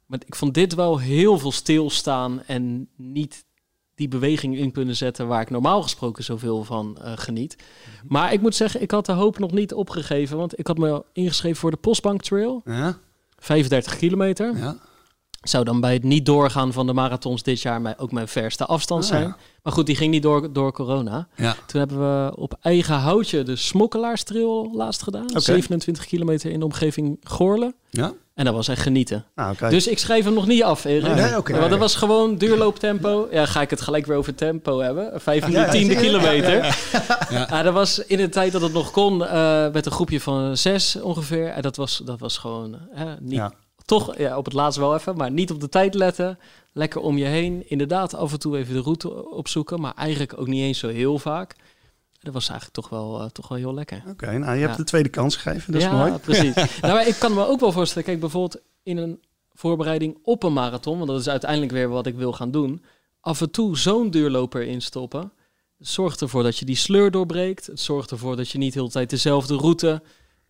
Maar ik vond dit wel heel veel stilstaan en niet die beweging in kunnen zetten waar ik normaal gesproken zoveel van eh, geniet. Maar ik moet zeggen, ik had de hoop nog niet opgegeven, want ik had me ingeschreven voor de Postbank Trail, Ja, 35 kilometer. ja. Zou dan bij het niet doorgaan van de marathons dit jaar ook mijn verste afstand Ah, zijn. ja. Maar goed, die ging niet door, door corona. Ja. Toen hebben we op eigen houtje de Smokkelaarstrail laatst gedaan. Oké. 27 kilometer in de omgeving Goorlen. Ja. En dat was echt genieten. Kijk. Dus ik schrijf hem nog niet af, Erik. Nee, oké. Want dat was gewoon duurlooptempo. Ja, ga ik het gelijk weer over tempo hebben. Vijf minuten, ja, tiende ja, kilometer. Ja. dat was in de tijd dat het nog kon, eh, met een groepje van zes ongeveer. En dat was, dat was gewoon eh, niet... Toch, ja, op het laatst wel even, maar niet op de tijd letten. Lekker om je heen. Inderdaad, af en toe even de route opzoeken. Maar eigenlijk ook niet eens zo heel vaak. Dat was eigenlijk toch wel, eh, toch wel heel lekker. Oké, nou, je hebt Ja. de tweede kans gegeven. Dat is ja, mooi. precies. nou, maar ik kan me ook wel voorstellen, kijk, bijvoorbeeld in een voorbereiding op een marathon, want dat is uiteindelijk weer wat ik wil gaan doen, af en toe zo'n duurloper instoppen. Het zorgt ervoor dat je die sleur doorbreekt. Het zorgt ervoor dat je niet de hele tijd dezelfde route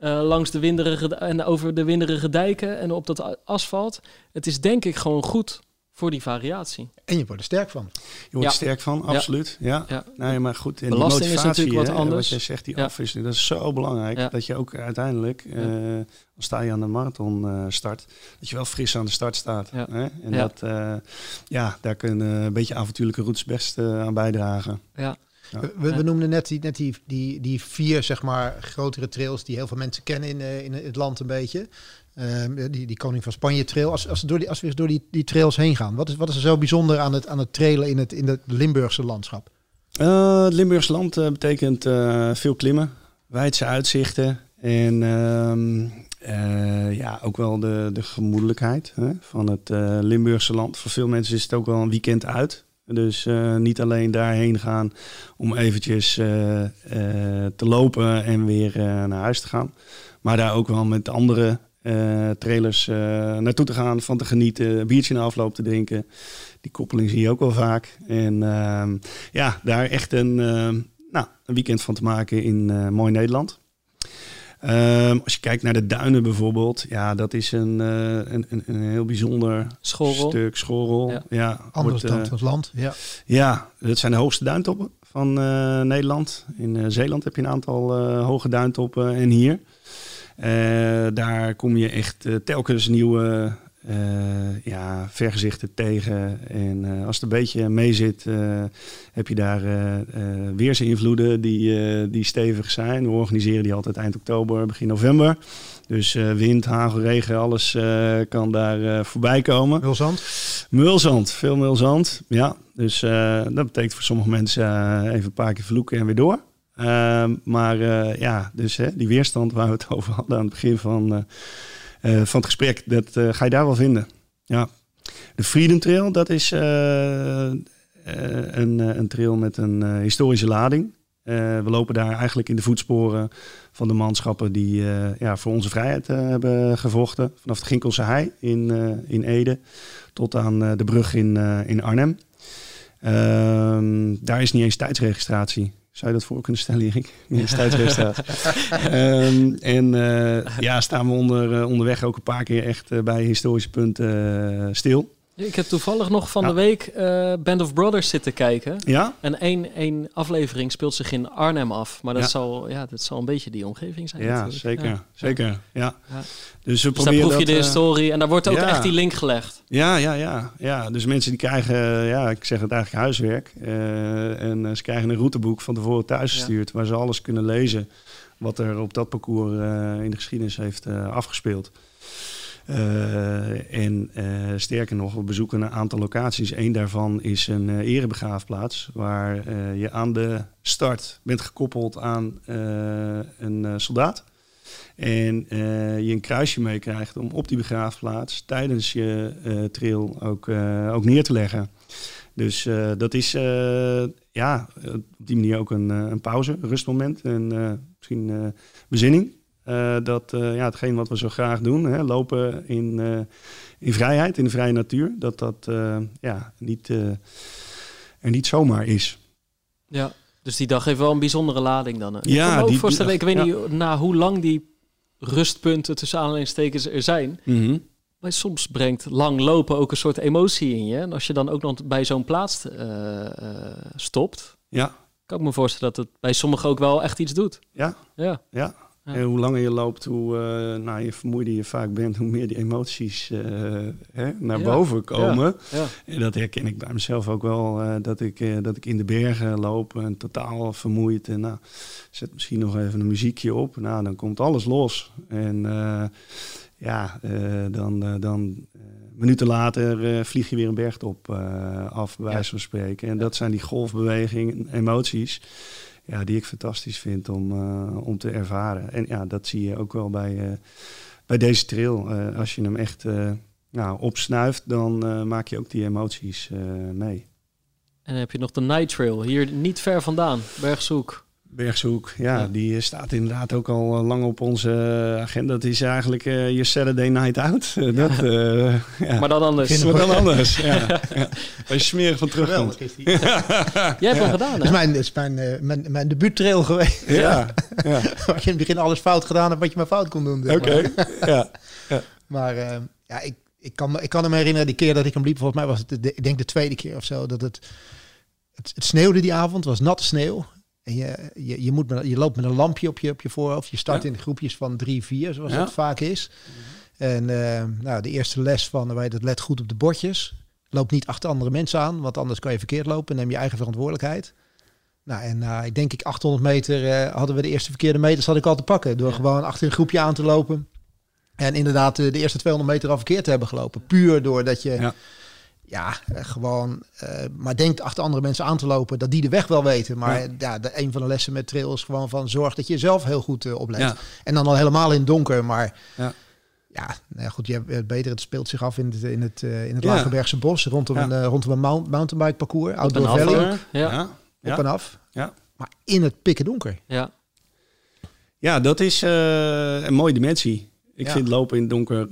eh, langs de winderige en over de winderige dijken en op dat asfalt. Het is denk ik gewoon goed voor die variatie. En je wordt er sterk van. Je wordt Ja. er sterk van, absoluut. Ja. Ja. Nee, maar goed. En Belasting die is motivatie, natuurlijk wat hè, anders. Wat jij zegt, die Ja. afwisseling, dat is zo belangrijk. Ja. Dat je ook uiteindelijk, eh, dan sta je aan de marathon eh, start, dat je wel fris aan de start staat. Ja. Hè? En Ja. dat, eh, ja, daar kunnen een beetje avontuurlijke routes best eh, aan bijdragen. Ja, Ja. We, we, Ja. we noemden net, die, net die, die, die vier zeg maar, grotere trails die heel veel mensen kennen in, eh, in het land een beetje. Ehm, die, die Koning van Spanje trail. Als, als, we door die, als we eens door die, die trails heen gaan, wat is, wat is er zo bijzonder aan het, aan het trailen in het, in het Limburgse landschap? Eh, het Limburgs land eh, betekent eh, veel klimmen, wijdse uitzichten en ehm, eh, ja, ook wel de, de gemoedelijkheid hè, van het eh, Limburgse land. Voor veel mensen is het ook wel een weekend uit. Dus eh, niet alleen daarheen gaan om eventjes eh, eh, te lopen en weer naar huis te gaan. Maar daar ook wel met andere trailers naartoe te gaan, van te genieten, een biertje na afloop te drinken. Die koppeling zie je ook wel vaak. En ehm, ja, daar echt een, ehm, nou, een weekend van te maken in mooi Nederland. Ehm, als je kijkt naar de duinen bijvoorbeeld, ja, dat is een, eh, een, een, een heel bijzonder stuk schorrel. Ja. Ja, Anders wordt, dan eh, het land. Ja. ja, dat zijn de hoogste duintoppen van eh, Nederland. In eh, Zeeland heb je een aantal eh, hoge duintoppen en hier. Eh, daar kom je echt telkens nieuwe eh, ja, vergezichten tegen. En eh, als het een beetje mee zit, eh, heb je daar weersinvloeden die, die stevig zijn. We organiseren die altijd eind oktober, begin november. Dus wind, hagel, regen, alles kan daar voorbij komen. Mulzand. Mulzand, veel mulzand. Ja, dus dat betekent voor sommige mensen even een paar keer vloeken en weer door. Ehm, maar ja, dus hè, die weerstand waar we het over hadden aan het begin van, eh, van het gesprek, dat eh, ga je daar wel vinden. Ja. De Freedom Trail, dat is eh, een, een trail met een historische lading. We lopen daar eigenlijk in de voetsporen van de manschappen die ja, voor onze vrijheid hebben gevochten. Vanaf de Ginkelse Hei in, in Ede tot aan de brug in, in Arnhem. Ehm, daar is niet eens tijdsregistratie. Zou je dat voor kunnen stellen, Erik? Eens tijdsregistratie. Ehm, en eh, ja, staan we onder, eh, onderweg ook een paar keer echt eh, bij historische punten stil. Ik heb toevallig nog van Ja. de week eh, Band of Brothers zitten kijken. Ja? En één, één aflevering speelt zich in Arnhem af. Maar dat, Ja. zal, ja, dat zal een beetje die omgeving zijn. Ja, natuurlijk. zeker. Ja. Zeker, ja. Ja. Dus we Dus daar proef je dat, de eh, historie en daar wordt ook echt die link gelegd. Ja, ja, ja, ja. Dus mensen die krijgen, eh, ja, ik zeg het eigenlijk huiswerk. en ze krijgen een routeboek van tevoren thuisgestuurd, waar ze alles kunnen lezen wat er op dat parcours in de geschiedenis heeft afgespeeld. Eh, en eh, sterker nog, we bezoeken een aantal locaties. Eén daarvan is een eh, erebegraafplaats, waar je aan de start bent gekoppeld aan een soldaat. En je een kruisje meekrijgt om op die begraafplaats tijdens je trail ook, ook neer te leggen. Dus dat is ja, op die manier ook een, een pauze, een rustmoment en misschien bezinning. Eh, dat eh, ja, hetgeen wat we zo graag doen, hè, lopen in, eh, in vrijheid, in de vrije natuur, dat dat ja, niet, er niet zomaar is. Ja. Dus die dag heeft wel een bijzondere lading dan. hè. Ja, ik kan me ook voorstellen, dag, ik weet ja. niet na hoe lang die rustpunten tussen aanhalingstekens er zijn. Maar soms brengt lang lopen ook een soort emotie in je. En als je dan ook nog bij zo'n plaats stopt, Ja, kan ik me voorstellen dat het bij sommigen ook wel echt iets doet. ja, Ja, ja. Ja. En hoe langer je loopt, hoe eh, nou, je vermoeider je vaak bent, hoe meer die emoties eh, hè, naar Ja. boven komen. ja. En dat herken ik bij mezelf ook wel, eh, dat, ik, dat ik in de bergen loop en totaal vermoeid. En nou, zet misschien nog even een muziekje op. Nou, dan komt alles los. En ja, dan, dan minuten later vlieg je weer een bergtop af, bij wijze van spreken. En dat zijn die golfbewegingen, emoties ja, die ik fantastisch vind om, om te ervaren. En ja, dat zie je ook wel bij, bij deze trail. als je hem echt nou, opsnuift, dan maak je ook die emoties mee. En dan heb je nog de Night Trail, hier niet ver vandaan, Bergzoek. Bergzoek, ja, die staat inderdaad ook al eh, lang op onze agenda. Dat is eigenlijk uh, je Saturday night out. Dat, uh, ja. Maar dan anders. Maar dan anders, ja. je smerig van terugkomt. Jij hebt hem gedaan, hè? Dat is mijn, is mijn, mijn, mijn debuuttrail geweest. Ja. ja. Waar je in het begin alles fout gedaan hebt wat je maar fout kon doen. Oké, okay. ja. ja. Maar ja, ik, ik, kan, ik kan me herinneren, die keer dat ik hem liep, volgens mij was het, de, ik denk de tweede keer of zo, dat het, het, het sneeuwde die avond, was natte sneeuw. En je, je, je, moet met, je loopt met een lampje op je, op je voorhoofd. Je start in groepjes van drie, vier, zoals het vaak is. En uh, nou, de eerste les van, wij dat let goed op de bordjes. Loop niet achter andere mensen aan, want anders kan je verkeerd lopen. Neem je eigen verantwoordelijkheid. Nou, en uh, ik denk ik 800 meter uh, hadden we de eerste verkeerde meters had ik al te pakken. Door gewoon achter een groepje aan te lopen. En inderdaad de eerste 200 meter al verkeerd te hebben gelopen. Puur doordat je... Ja eh, gewoon, uh, maar denkt achter andere mensen aan te lopen, dat die de weg wel weten. Maar ja, de, een van de lessen met trail is gewoon van zorg dat je zelf heel goed uh, oplet. En dan al helemaal in het donker, maar ja. Ja, nou goed, je hebt beter. Het speelt zich af in het, in het, uh, in het Lagerbergse bos, rondom, een, rondom een mount, mountainbike parcours, Outdoor Valley. Ja. Op en af. Ja. Maar in het pikken donker. Ja, ja dat is een mooie dimensie. Ik vind lopen in het donker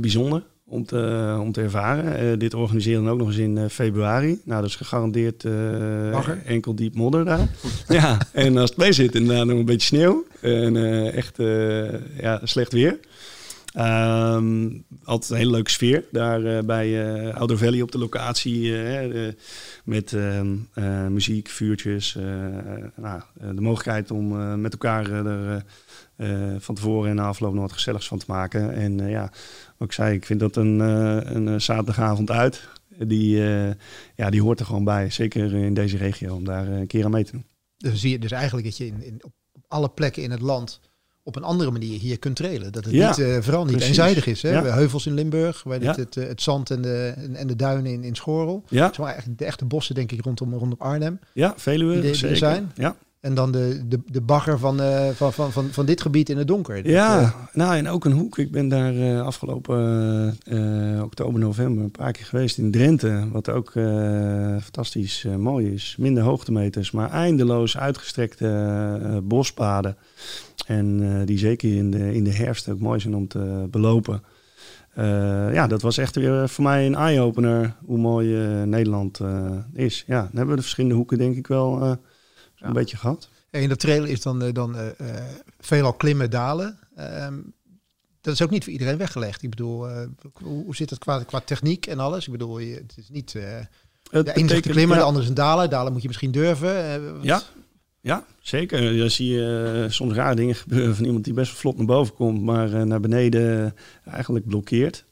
bijzonder om te, om te ervaren. Uh, dit organiseren ook nog eens in uh, februari. Nou, dat is gegarandeerd uh, enkel diep modder daar. ja, en als het mee zit, inderdaad nog een beetje sneeuw. En echt ja, slecht weer. Um, altijd een hele leuke sfeer daar bij uh, Outer Valley op de locatie. met ehm, muziek, vuurtjes. nou, de mogelijkheid om met elkaar er van tevoren en na afloop nog wat gezelligs van te maken. En ja, ik zei, ik vind dat een, uh, een eh, zaterdagavond uit. Die, ja, die hoort er gewoon bij. Zeker in deze regio, om daar een keer aan mee te doen. Dus zie je dus eigenlijk dat je in, in, op alle plekken in het land op een andere manier hier kunt trailen. Dat het niet, uh, vooral niet eenzijdig is. Hè? Ja. Heuvels in Limburg, waar ja. het, het, zand en de, en de duinen in, in Schorel. Ja. Zo eigenlijk de echte bossen, denk ik, rondom, rondom Arnhem. Ja, Veluwe, die, die zijn. Ja. En dan de, de, de bagger van, uh, van, van, van, van dit gebied in het donker. Ja, uh, nou en ook een hoek. Ik ben daar uh, afgelopen oktober, november een paar keer geweest in Drenthe. Wat ook fantastisch mooi is. Minder hoogtemeters, maar eindeloos uitgestrekte bospaden. En die zeker in de, in de herfst ook mooi zijn om te belopen. ja, dat was echt weer voor mij een eye-opener hoe mooi Nederland is. Ja, dan hebben we de verschillende hoeken denk ik wel een beetje gehad. En in de trail is dan, uh, dan uh, veelal klimmen, dalen. Ehm, dat is ook niet voor iedereen weggelegd. Ik bedoel, hoe, hoe, zit het qua, qua techniek en alles? Ik bedoel, je, het is niet het de ene klimmen, de andere is een dalen. Dalen moet je misschien durven. ja, ja, zeker. Dan zie je soms rare dingen gebeuren van iemand die best vlot naar boven komt, maar naar beneden eigenlijk blokkeert.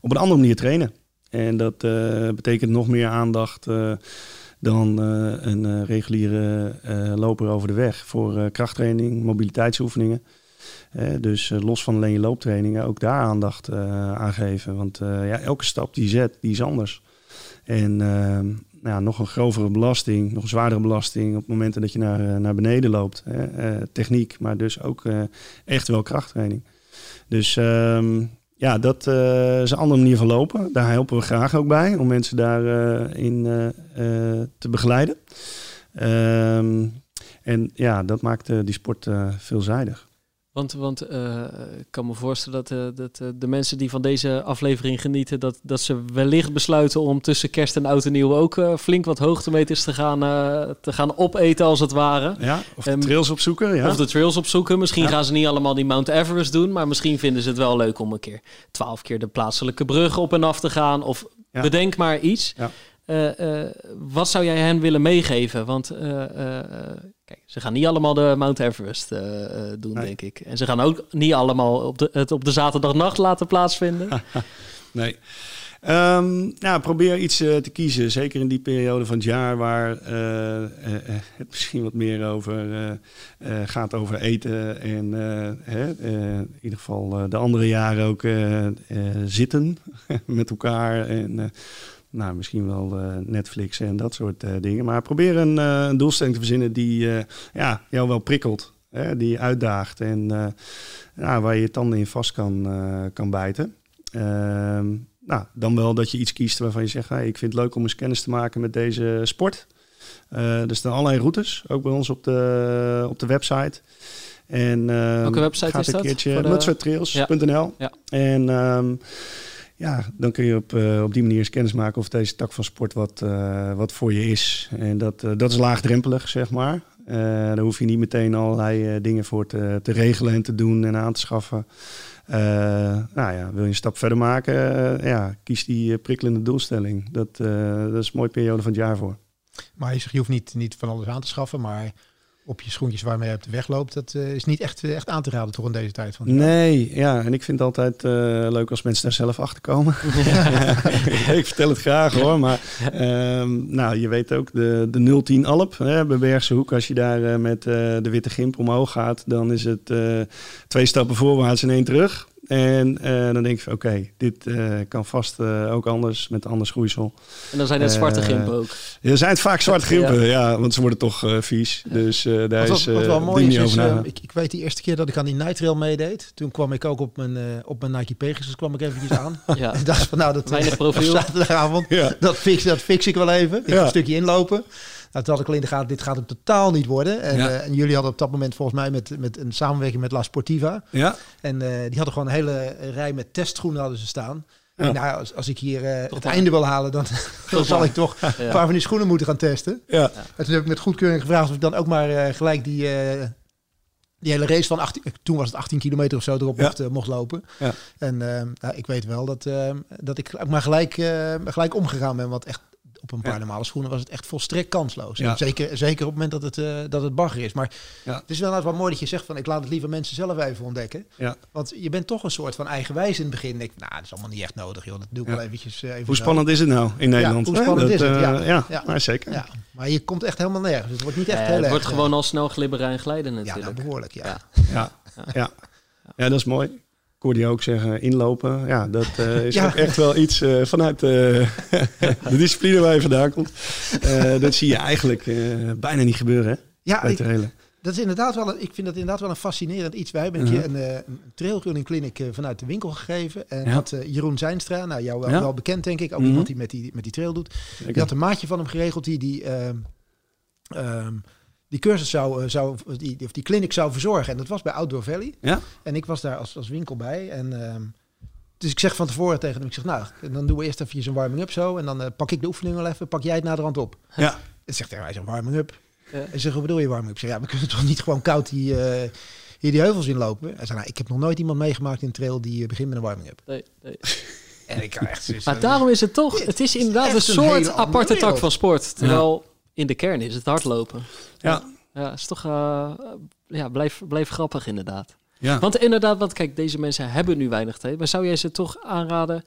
op een andere manier trainen. En dat betekent nog meer aandacht dan uh, een uh, reguliere uh, loper over de weg voor krachttraining, mobiliteitsoefeningen. dus los van alleen je looptrainingen ook daar aandacht aan geven. Want ja, elke stap die je zet, die is anders. En ehm, ja, nog een grovere belasting, nog een zwaardere belasting op momenten dat je naar, naar beneden loopt. techniek, maar dus ook echt wel krachttraining. Dus ehm, ja, dat uh, is een andere manier van lopen. Daar helpen we graag ook bij om mensen daarin in uh, te begeleiden. Ehm, en ja, dat maakt die sport veelzijdig. Want, want uh, ik kan me voorstellen dat, uh, dat uh, de mensen die van deze aflevering genieten, dat, dat ze wellicht besluiten om tussen kerst en oud en nieuw ook flink wat hoogtemeters te gaan, te gaan opeten als het ware. Ja, of de um, trails opzoeken. Ja. Of de trails opzoeken. Misschien ja. gaan ze niet allemaal die Mount Everest doen, maar misschien vinden ze het wel leuk om een keer twaalf keer de plaatselijke brug op en af te gaan. Of ja. bedenk maar iets. Ja. Uh, uh, wat zou jij hen willen meegeven? Want uh, kijk, ze gaan niet allemaal de Mount Everest doen, nee. denk ik. En ze gaan ook niet allemaal op de, het op de zaterdagnacht laten plaatsvinden. nee. Um, nou, probeer iets te kiezen. Zeker in die periode van het jaar waar het misschien wat meer over gaat over eten. En in ieder geval de andere jaren ook zitten met elkaar. En nou, misschien wel Netflix en dat soort dingen. Maar probeer een, een, doelstelling te verzinnen die ja, jou wel prikkelt. Hè, die uitdaagt en ja, waar je je tanden in vast kan, kan bijten. Ehm, nou, dan wel dat je iets kiest waarvan je zegt, hey, ik vind het leuk om eens kennis te maken met deze sport. Er staan allerlei routes, ook bij ons op de, op de website. En, uh, Welke website is dat? Mutsertrails.nl. Ja. En um, ja, dan kun je op, uh, op die manier eens kennis maken of deze tak van sport wat, uh, wat voor je is. En dat, uh, dat is laagdrempelig, zeg maar. daar hoef je niet meteen allerlei dingen voor te, te regelen en te doen en aan te schaffen. Nou ja, wil je een stap verder maken, ja, kies die prikkelende doelstelling. Dat, dat is een mooie periode van het jaar voor. Maar je, je hoeft niet, niet van alles aan te schaffen, maar op je schoentjes waarmee je op de weg loopt, dat is niet echt, echt aan te raden toch in deze tijd van Nee, ja, en ik vind het altijd leuk als mensen daar zelf achter komen. ik vertel het graag hoor, maar ehm, nou, je weet ook de, de 010 Alp hè, bij Bergse Hoek. Als je daar met de Witte Gimp omhoog gaat, dan is het twee stappen voorwaarts en één terug. En uh, dan denk ik van oké, dit uh, kan vast uh, ook anders met anders groeisel. En dan zijn het zwarte gimpen ook. Ja, zijn het vaak zwarte gimpen, ja. ja. want ze worden toch vies. Ja. Dus daar wat, is wat wel mooi is, is ik, ik, weet die eerste keer dat ik aan die Night Trail meedeed, toen kwam ik ook op mijn, op mijn Nike Pegasus kwam ik eventjes aan. ja. en dacht van nou, dat Weinig profiel. zaterdagavond, dat, fix, dat fix ik wel even. Ik een stukje inlopen. Nou, toen had ik alleen de gaten, dit gaat hem totaal niet worden. En, ja. uh, en, jullie hadden op dat moment volgens mij met, met een samenwerking met La Sportiva. Ja. En uh, die hadden gewoon een hele rij met testschoenen hadden ze staan. Ja. Nou, als, als ik hier uh, het einde wil halen, dan, dan zal ik toch ja. een paar van die schoenen moeten gaan testen. Ja. En toen heb ik met goedkeuring gevraagd of ik dan ook maar gelijk die, die hele race van 18, toen was het 18 kilometer of zo erop ja. mocht, mocht, lopen. Ja. En nou, ik weet wel dat, dat ik maar gelijk, gelijk omgegaan ben, want echt op een paar ja. normale schoenen was het echt volstrekt kansloos. Ja. Zeker, zeker op het moment dat het, uh, dat het bagger is. Maar ja. het is wel wat mooi dat je zegt van ik laat het liever mensen zelf even ontdekken. Ja. Want je bent toch een soort van eigenwijs in het begin. Ik, nou, dat is allemaal niet echt nodig, joh. Dat doe ik wel eventjes. Uh, even hoe spannend is het nou in Nederland? hoe spannend dat, is het? Uh, ja, ja, ja. Maar zeker. Ja. Maar je komt echt helemaal nergens. Het wordt niet echt heel Het erg, wordt gewoon al snel glibberen en glijden natuurlijk. Ja, nou, behoorlijk, ja. Ja. Ja. Ja. dat is mooi. Ik hoorde je ook zeggen, inlopen. Ja, dat uh, is ja. ook echt wel iets uh, vanuit uh, de discipline waar je vandaan komt. dat zie je eigenlijk bijna niet gebeuren, hè? Ja, ik, dat is inderdaad wel een, ik vind dat inderdaad wel een fascinerend iets. Wij hebben -huh. een, een, een trailrunning clinic vanuit de winkel gegeven. En ja. had Jeroen Zijnstra, nou jou wel, ja. wel bekend denk ik, ook Mhm. iemand die met die, met die trail doet. Die had een maatje van hem geregeld die die... Um, die cursus zou, uh, zou die, of die clinic zou verzorgen. En dat was bij Outdoor Valley. Ja? En ik was daar als, als winkel bij. En, uh, dus ik zeg van tevoren tegen hem, ik zeg, nou, dan doen we eerst even een warming-up zo. En dan uh, pak ik de oefening wel even, pak jij het naderhand op. Ja. En zegt hij, een warming-up. Ja. En zeg, wat bedoel je warming-up? Ik zeg, ja, we kunnen toch niet gewoon koud die, hier die heuvels inlopen? Hij zei, nou, ik heb nog nooit iemand meegemaakt in een trail die begint met een warming-up. Nee, nee. En ik echt maar daarom is het toch, het is inderdaad een soort aparte tak van sport. Terwijl ja. In de kern is het hardlopen. Ja. Ja, is toch uh, ja, blijf, blijf grappig inderdaad. Ja. Want inderdaad, want kijk, deze mensen hebben nu weinig tijd. Maar zou jij ze toch aanraden?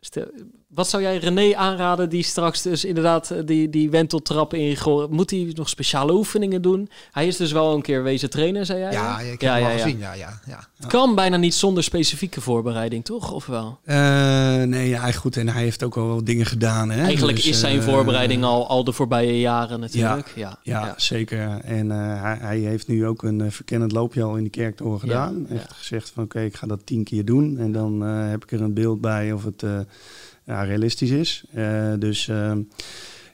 Stel, wat zou jij René aanraden die straks dus inderdaad die, die wenteltrap ingooit? Moet hij nog speciale oefeningen doen? Hij is dus wel een keer wezen trainen, zei jij? Ja, ik heb ja, hem ja, al gezien. Ja, ja, ja. Het kan bijna niet zonder specifieke voorbereiding, toch? Of wel? Uh, nee, ja, goed. En hij heeft ook al wel dingen gedaan. Hè? Eigenlijk dus, is zijn uh, voorbereiding al, al de voorbije jaren natuurlijk. Ja, ja, zeker. En uh, hij, hij, heeft nu ook een verkennend loopje al in de kerktoren gedaan. Heeft gezegd van oké, okay, ik ga dat tien keer doen. En dan heb ik er een beeld bij of het ja, realistisch is. Uh, dus uh,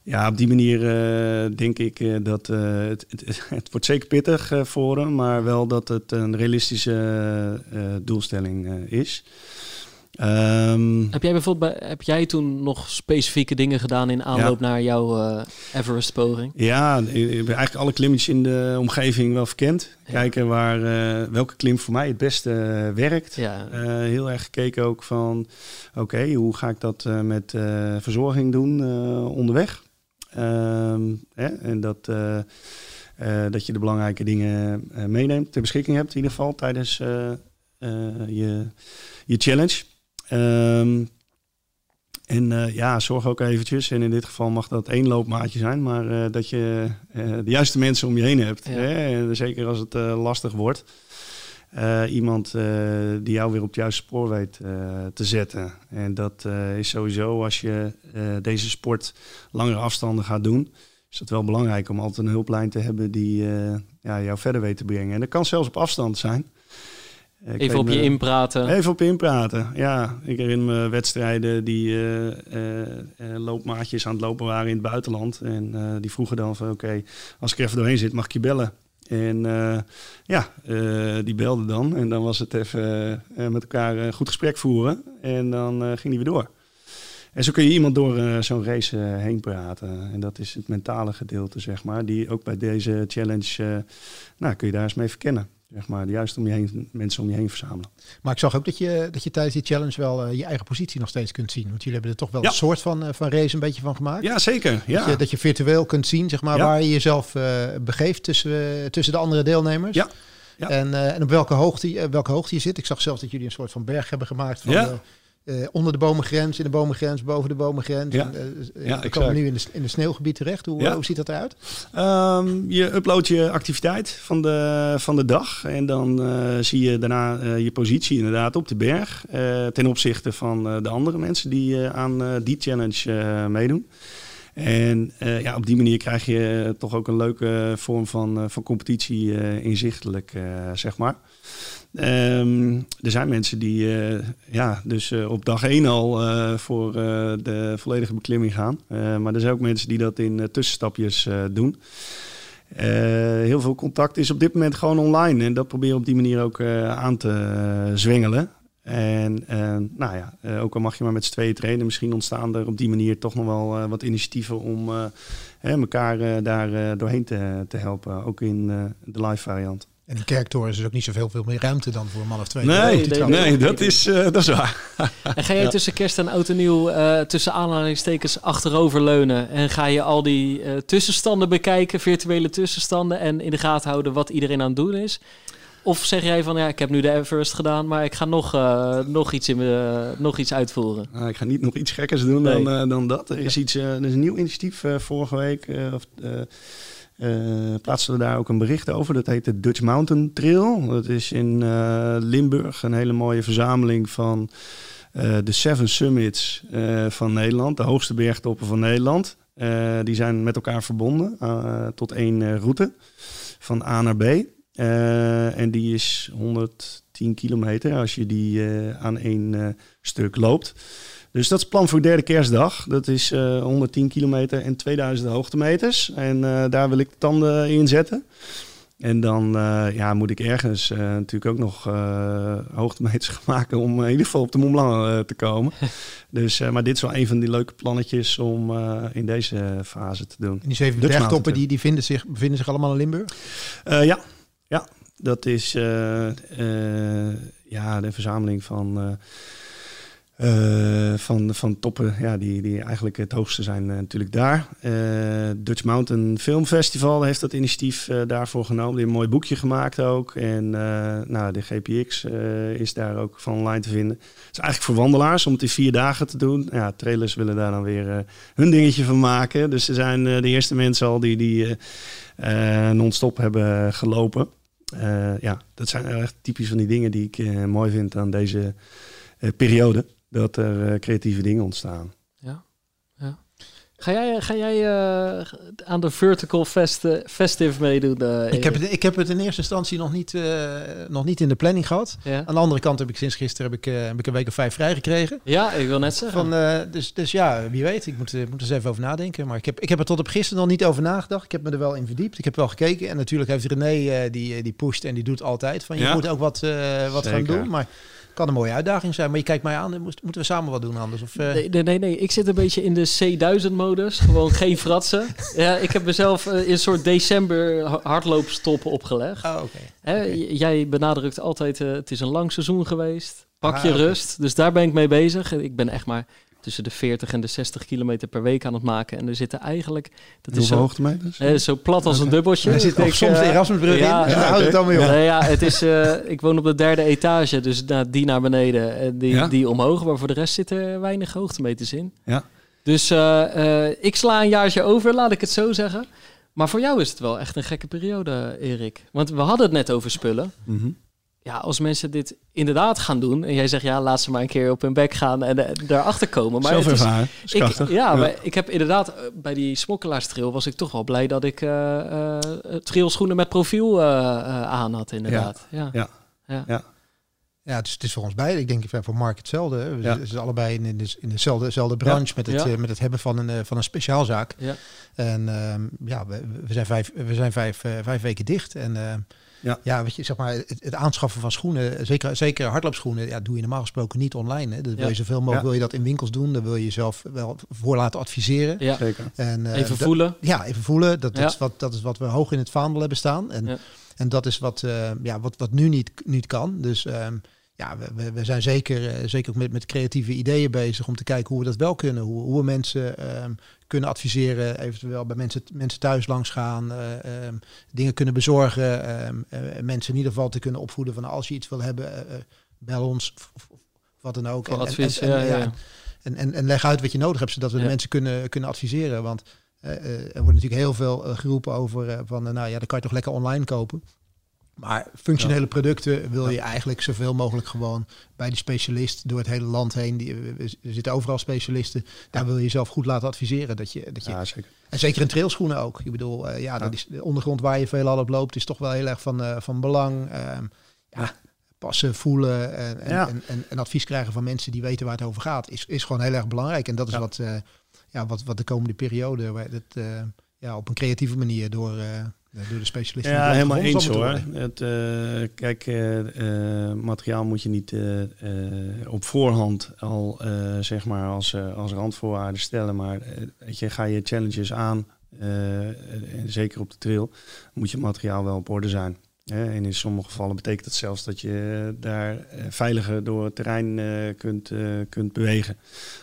ja, op die manier uh, denk ik dat het, het, het, wordt zeker pittig voor hem, maar wel dat het een realistische doelstelling is. Um, heb jij bijvoorbeeld bij, heb jij toen nog specifieke dingen gedaan in aanloop ja. naar jouw uh, Everest-poging? Ja, ik heb eigenlijk alle klimmetjes in de omgeving wel verkend. Ja. Kijken waar, uh, welke klim voor mij het beste uh, werkt. Ja. heel erg gekeken ook van, oké, okay, hoe ga ik dat met verzorging doen onderweg? Hè, en dat, dat je de belangrijke dingen meeneemt, ter beschikking hebt in ieder geval tijdens je, je challenge. Um, En eh, ja, zorg ook eventjes, en in dit geval mag dat één loopmaatje zijn, maar eh, dat je eh, de juiste mensen om je heen hebt. Ja. Hè? Zeker als het lastig wordt. Iemand die jou weer op het juiste spoor weet te zetten. En dat is sowieso als je deze sport langere afstanden gaat doen, is het wel belangrijk om altijd een hulplijn te hebben die ja, jou verder weet te brengen. En dat kan zelfs op afstand zijn. Eh, ik Even op je inpraten. Even op inpraten, ja. Ik herinner me wedstrijden die eh, eh, loopmaatjes aan het lopen waren in het buitenland. En die vroegen dan van oké, als ik er even doorheen zit, mag ik je bellen? En ja, die belde dan. En dan was het even met elkaar een goed gesprek voeren. En dan ging die weer door. En zo kun je iemand door zo'n race heen praten. En dat is het mentale gedeelte, zeg maar. Die ook bij deze challenge, nou, kun je daar eens mee verkennen. Zeg maar, juist om je heen, mensen om je heen verzamelen. Maar ik zag ook dat je, dat je tijdens die challenge wel eh, je eigen positie nog steeds kunt zien. Want jullie hebben er toch wel Ja. een soort van, eh, van race een beetje van gemaakt. Ja, zeker. Ja. Dat, je, dat je virtueel kunt zien zeg maar, Ja. waar je jezelf eh, begeeft tussen, tussen de andere deelnemers. Ja. Ja. En, en op welke hoogte, welke hoogte je zit. Ik zag zelfs dat jullie een soort van berg hebben gemaakt. Van, Ja. Eh, onder de bomengrens, in de bomengrens, boven de bomengrens. Ja. En, eh, eh, Ja, exact. komen nu in de, in de sneeuwgebied terecht. Hoe, Ja. hoe ziet dat eruit? Ehm, je uploadt je activiteit van de, van de dag. En dan zie je daarna je positie inderdaad op de berg. ten opzichte van de andere mensen die aan die challenge meedoen. En ja, op die manier krijg je toch ook een leuke vorm van, van competitie inzichtelijk, zeg maar. Ehm, er zijn mensen die eh, ja, dus eh, op dag één al eh, voor de volledige beklimming gaan. Maar er zijn ook mensen die dat in tussenstapjes doen. Heel veel contact is op dit moment gewoon online. En dat proberen op die manier ook aan te zwengelen. En nou ja, ook al mag je maar met z'n tweeën trainen, misschien ontstaan er op die manier toch nog wel wat initiatieven om hè, elkaar daar doorheen te, te helpen. Ook in de live variant. En in Kerktoren is er ook niet zoveel veel meer ruimte dan voor een man of twee. Nee, nee, dat is, eh, dat is waar. En ga jij tussen kerst en oud en nieuw eh, tussen aanhalingstekens achteroverleunen en ga je al die eh, tussenstanden bekijken, virtuele tussenstanden en in de gaten houden wat iedereen aan het doen is? Of zeg jij van ja, ik heb nu de Everest gedaan, maar ik ga nog, eh, nog, iets, in nog iets uitvoeren? Nou, ik ga niet nog iets gekkers doen Nee. dan, eh, dan dat. Er is, iets, er is een nieuw initiatief vorige week. eh, of, eh, eh, plaatsten we daar ook een bericht over. Dat heet de Dutch Mountain Trail. Dat is in eh, Limburg een hele mooie verzameling van eh, de Seven Summits van Nederland. De hoogste bergtoppen van Nederland. Die zijn met elkaar verbonden tot één route van A naar B. En die is 110 kilometer als je die aan één stuk loopt. Dus dat is het plan voor derde kerstdag. Dat is eh, 110 kilometer en 2000 hoogtemeters. En eh, daar wil ik de tanden in zetten. En dan eh, ja, moet ik ergens eh, natuurlijk ook nog eh, hoogtemeters gaan maken om in ieder geval op de Mont Blanc eh, te komen. dus, eh, maar dit is wel een van die leuke plannetjes om eh, in deze fase te doen. En die zeven bergtoppen die, die vinden, zich, bevinden zich allemaal in Limburg? Eh, ja, ja, dat is eh, eh, ja, de verzameling van, eh, van, van toppen ja, die, die eigenlijk het hoogste zijn eh, natuurlijk daar. Eh, Dutch Mountain Film Festival heeft dat initiatief daarvoor genomen. Die een mooi boekje gemaakt ook. En nou, de GPX is daar ook van online te vinden. Het is eigenlijk voor wandelaars om het in vier dagen te doen. Ja, trailers willen daar dan weer hun dingetje van maken. Dus er zijn de eerste mensen al die, die non-stop hebben gelopen. Ja, dat zijn echt typisch van die dingen die ik mooi vind aan deze periode. Dat er eh, creatieve dingen ontstaan. Ja. ja. Ga jij, ga jij eh, aan de Vertical Fest, eh, Festive meedoen? eh, Ik heb, het, ik heb het in eerste instantie nog niet, eh, nog niet in de planning gehad. Ja? Aan de andere kant heb ik sinds gisteren heb ik, eh, heb ik een week of vijf vrijgekregen. ja, ik wil net zeggen. Van, eh, dus, dus ja, wie weet. Ik moet, eh, moet er eens even over nadenken. Maar ik heb, ik heb er tot op gisteren nog niet over nagedacht. Ik heb me er wel in verdiept. Ik heb wel gekeken. En natuurlijk heeft René, eh, die, eh, die pusht en die doet altijd. Van je Ja. moet ook wat, eh, wat gaan doen. Maar kan een mooie uitdaging zijn. Maar je kijkt mij aan. moeten we samen wat doen anders? Of, eh, Nee, nee, nee, nee. Ik zit een beetje in de C1000-modus. Gewoon geen fratsen. Ja, ik heb mezelf eh, in een soort december ha- hardloopstop opgelegd. Oh, oké. Hè, Jij benadrukt altijd, eh, het is een lang seizoen geweest. Pak Ah, je rust. Dus daar ben ik mee bezig. Ik ben echt maar tussen de 40 en de 60 kilometer per week aan het maken. En er zitten eigenlijk, dat is zo, hoogtemeters? eh, zo plat als een dubbeltje. Hij zit Ik ook soms denk, de eh, Erasmusbrug ja, in. ja, het dan mee op. Nee, ja, het is, eh, ik woon op de derde etage, dus na, die naar beneden, en die, Ja? die omhoog. Maar voor de rest zitten er weinig hoogtemeters in. Ja. Dus eh, eh, ik sla een jaartje over, laat ik het zo zeggen. Maar voor jou is het wel echt een gekke periode, Erik. Want we hadden het net over spullen. Mhm. Ja, als mensen dit inderdaad gaan doen... en jij zegt, ja, laat ze maar een keer op hun bek gaan en eh, daarachter komen. Maar Zelf het is, ervaren. Is krachtig. ik, ja, maar ik heb inderdaad eh, bij die smokkelaarstrail was ik toch wel blij dat ik eh eh trailschoenen met profiel eh, eh, aan had, inderdaad. Ja. Ja. ja. Ja, het is, het is voor ons beiden. Ik denk voor Mark hetzelfde. hè. We Ja. zitten allebei in, in, de, in dezelfde, dezelfde branche met, het, Ja. met het hebben van een, van een speciaalzaak. Ja. En ehm, ja, we, we zijn, vijf, we zijn vijf, vijf weken dicht. En ehm, Ja. ja, weet je, zeg maar, het, het aanschaffen van schoenen, zeker, zeker hardloopschoenen, ja, doe je normaal gesproken niet online. Hè. Dat wil Ja. je zoveel mogelijk Ja. wil je dat in winkels doen. Dan wil je jezelf wel voor laten adviseren. Ja. Zeker. En, eh, Even voelen. ja, even voelen. Dat, dat, Ja. is wat, dat is wat we hoog in het vaandel hebben staan. En, Ja. en dat is wat, eh, ja, wat, wat nu niet, niet kan. Dus ehm, ja, we, we, zijn zeker, eh, zeker ook met, met creatieve ideeën bezig om te kijken hoe we dat wel kunnen. Hoe, hoe we mensen ehm, kunnen adviseren, eventueel bij mensen, mensen thuis langs gaan, eh, ehm, dingen kunnen bezorgen. ehm, eh, mensen in ieder geval te kunnen opvoeden van als je iets wil hebben, bel ons of, of, of wat dan ook. En- en- advies. en- en- ja, ja, ja. en, en, en leg uit wat je nodig hebt, zodat we de mensen kunnen, kunnen adviseren. Want er wordt natuurlijk heel veel geroepen over van, nou ja, dan kan je toch lekker online kopen. Maar functionele producten wil je eigenlijk zoveel mogelijk gewoon bij die specialist door het hele land heen. Die, er zitten overal specialisten. Daar wil je jezelf goed laten adviseren. Dat je, dat je, Ja, zeker. En zeker in trailschoenen ook. Ik bedoel, eh, ja, dat is de ondergrond waar je veelal op loopt, is toch wel heel erg van, eh, van belang. Ehm, ja, passen, voelen en, en, Ja. en, advies krijgen van mensen die weten waar het over gaat, is, is gewoon heel erg belangrijk. En dat is Ja. wat, eh, ja, wat, wat de komende periode, eh, ja, op een creatieve manier door, door de specialisten. Ja, helemaal eens hoor. Het, eh, kijk, eh, eh, materiaal moet je niet op voorhand al zeg maar als, als randvoorwaarden stellen. Maar weet je, ga je challenges aan, en zeker op de trail, moet je materiaal wel op orde zijn. En in sommige gevallen betekent dat zelfs dat je daar veiliger door het terrein kunt, kunt bewegen.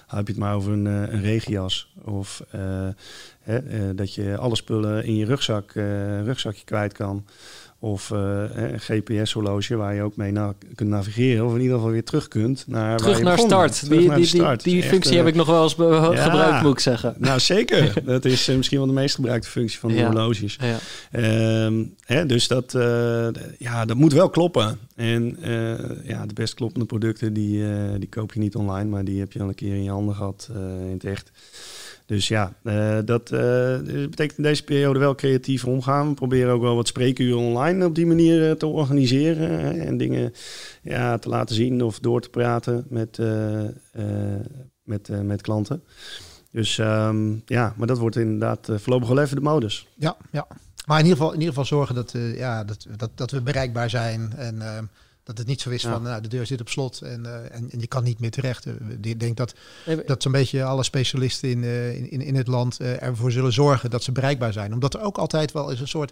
Heb je het maar over een, een regenjas of hè, eh, dat je alle spullen in je rugzak, eh, rugzakje kwijt kan. Of eh, een GPS-horloge waar je ook mee na kunt navigeren. Of in ieder geval weer terug kunt naar waar Terug je naar start. Terug Die, naar die, start. die functie heb ik nog wel eens ja. gebruikt, moet ik zeggen. Nou, zeker. dat is misschien wel de meest gebruikte functie van de Ja. horloges. Ja. Ehm, hè, dus dat, ja, dat moet wel kloppen. En ja, de best kloppende producten, die, die koop je niet online, maar die heb je al een keer in je handen gehad eh, in het echt. Dus ja, eh, dat eh, betekent in deze periode wel creatief omgaan. We proberen ook wel wat spreekuren online op die manier eh, te organiseren. en dingen ja, te laten zien of door te praten met, met, met klanten. Dus ehm, ja, maar dat wordt inderdaad voorlopig wel even de modus. Ja, ja. Maar in ieder geval, in ieder geval zorgen dat, ja, dat, dat, dat we bereikbaar zijn. En ehm, dat het niet zo is Ja. van nou, de deur zit op slot en, eh, en, en je kan niet meer terecht. Eh, Ik denk dat, dat zo'n beetje alle specialisten in, eh, in, in, in het land eh, ervoor zullen zorgen dat ze bereikbaar zijn. Omdat er ook altijd wel is een soort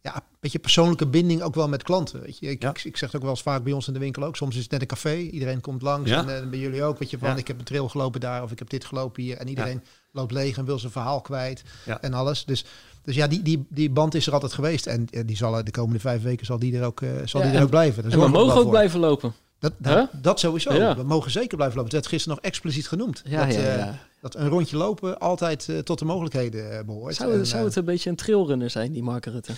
ja, beetje persoonlijke binding ook wel met klanten. Weet je? Ik, Ja. ik, ik zeg het ook wel eens vaak bij ons in de winkel ook. Soms is het net een café. Iedereen komt langs. Ja. En bij jullie ook. Weet je, van Ja. ik heb een trail gelopen daar of ik heb dit gelopen hier. En iedereen loopt leeg en wil zijn verhaal kwijt. Ja. En alles. Dus, dus ja, die, die, die band is er altijd geweest. En eh, die zal er de komende vijf weken zal die er ook, eh, zal Ja, die er en- ook blijven. Daar En we mogen ook voor. blijven lopen. Dat, dat, dat sowieso. Ja. We mogen zeker blijven lopen. Het werd gisteren nog expliciet genoemd. Ja, dat, ja, eh, dat een rondje lopen altijd eh, tot de mogelijkheden eh, behoort. Zou, En, zou eh, het een beetje een trailrunner zijn, die Mark Rutte?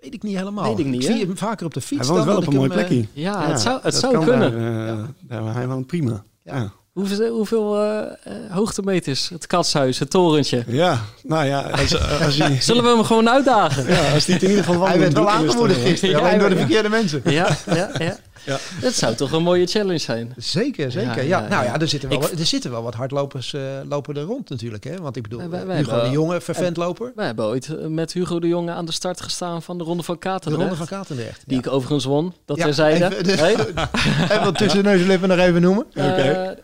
weet ik niet helemaal. Weet ik niet, zie hè? hem vaker op de fiets. Hij woont dan wel op een ik mooi hem, eh, plekje. Ja, het zou, het zou kunnen. Daar, eh, daar- hij woont prima. Ja. Hoeveel, hoeveel eh, eh, hoogtemeters? Het katshuis, het torentje. Ja, nou ja, als, als, hij, Zullen we hem gewoon uitdagen? ja, als hij het in ieder geval Hij werd wel aangemoedigd is gisteren, alleen door de ja. verkeerde mensen. Ja, ja, ja. Ja. Dat zou toch een mooie challenge zijn? Zeker, zeker. Ja, Ja, ja, nou ja. er zitten wel, Ik- er zitten wel wat hardlopers eh, lopen er rond natuurlijk. Hè? Want ik bedoel, Wij- wij- uh, wij Hugo de Jonge, vervent loper. We hebben ooit eh, met Hugo de Jonge aan de start gestaan van de Ronde van De Katendrecht. Ronde van Katendrecht. Die ik overigens won, dat Ja, terzijde. even- Hey? Even wat tussen neus en lippen nog even noemen. Eh, eh,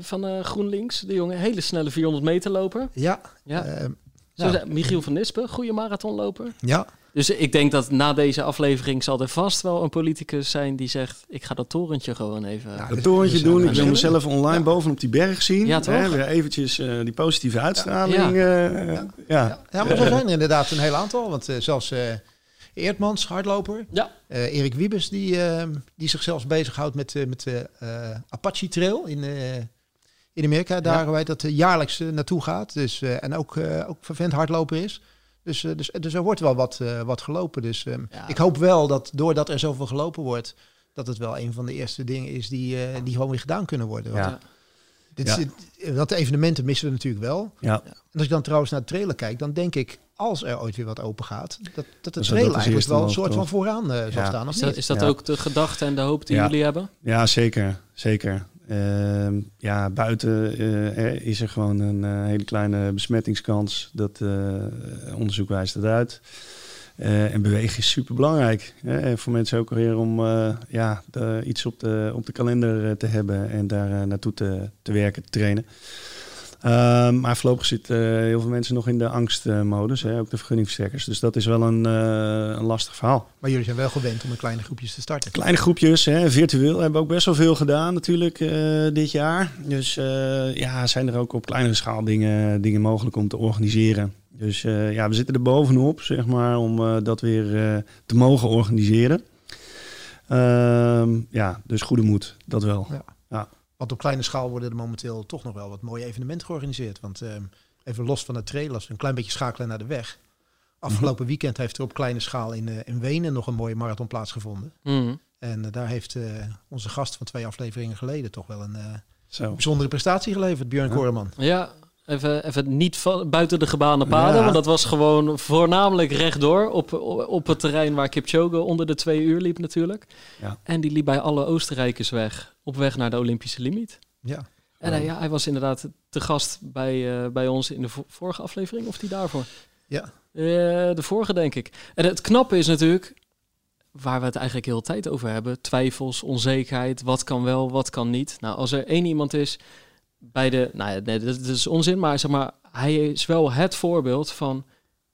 van eh, GroenLinks, de jongen, hele snelle 400 meter loper. Ja, Ja. ehm, Zo nou, zei- Michiel van Nispen, goede marathonloper. ja. Dus ik denk dat na deze aflevering zal er vast wel een politicus zijn die zegt... ik ga dat torentje gewoon even... Ja, Het torentje doen. Ik wil mezelf online Ja. bovenop die berg zien. Ja, toch? Hè, weer eventjes eh, die positieve uitstraling. Ja. eh, ja. Ja, ja, maar zo zijn er inderdaad een heel aantal. Want eh, zelfs eh Eertmans, hardloper. Ja. eh, Erik Wiebes, die, eh, die zich zelfs bezighoudt met, met de eh, Apache Trail in, eh, in Amerika. Daar waar dat jaarlijks naartoe gaat. Dus, eh, en ook, eh ook vervent hardloper is. Dus, eh, dus, dus er wordt wel wat, eh, wat gelopen. Dus ehm, Ja. ik hoop wel dat doordat er zoveel gelopen wordt... dat het wel een van de eerste dingen is die, eh, die gewoon weer gedaan kunnen worden. Want Ja. Dit Ja. is, het- want de evenementen missen we natuurlijk wel. Ja. En als ik dan trouwens naar de trailer kijk, dan denk ik, als er ooit weer wat open gaat, dat, dat de dat als trailer eigenlijk eerste wel een soort van vooraan eh, zal Ja. staan. Of Is dat, niet? is dat Ja. ook de gedachte en de hoop die Ja. jullie hebben? Ja, zeker. Zeker. Ehm, ja, buiten eh, is er gewoon een eh, hele kleine besmettingskans. Dat eh, onderzoek wijst dat uit. En bewegen is super belangrijk. Voor mensen ook weer om ja, de- iets op de, op de kalender te hebben en daar naartoe te, te werken, te trainen. Ehm, maar voorlopig zitten eh, heel veel mensen nog in de angstmodus, hè, ook de vergunningverstrekkers. Dus dat is wel een, eh, een lastig verhaal. Maar jullie zijn wel gewend om in kleine groepjes te starten. Kleine groepjes, hè, virtueel, hebben we ook best wel veel gedaan natuurlijk eh, dit jaar. Dus ja, zijn er ook op kleinere schaal dingen, dingen mogelijk om te organiseren. Dus ja, we zitten er bovenop, zeg maar, om dat weer te mogen organiseren. Ehm, ja, dus goede moed, dat wel. Want op kleine schaal worden er momenteel toch nog wel wat mooie evenementen georganiseerd. Want ehm, even los van de trail, als we een klein beetje schakelen naar de weg. Afgelopen weekend heeft er op kleine schaal in, eh, in Wenen nog een mooie marathon plaatsgevonden. Mhm. En eh, daar heeft eh, onze gast van twee afleveringen geleden toch wel een Zo. bijzondere prestatie geleverd, Björn Ja. Koreman. Ja, even, even niet van, buiten de gebaande paden. Ja. Want dat was gewoon voornamelijk rechtdoor op, op, op het terrein waar Kipchoge onder de twee uur liep natuurlijk. Ja. En die liep bij alle Oostenrijkers weg. Op weg naar de Olympische limiet. Ja. En hij, ja, hij was inderdaad te gast bij, eh, bij ons in de vo- vorige aflevering. Of die daarvoor? Ja. Eh, de vorige, denk ik. En het knappe is natuurlijk, waar we het eigenlijk heel de tijd over hebben, twijfels, onzekerheid, wat kan wel, wat kan niet. Nou, als er één iemand is bij de, nou ja, nee, dat, is onzin, maar zeg maar, hij is wel het voorbeeld van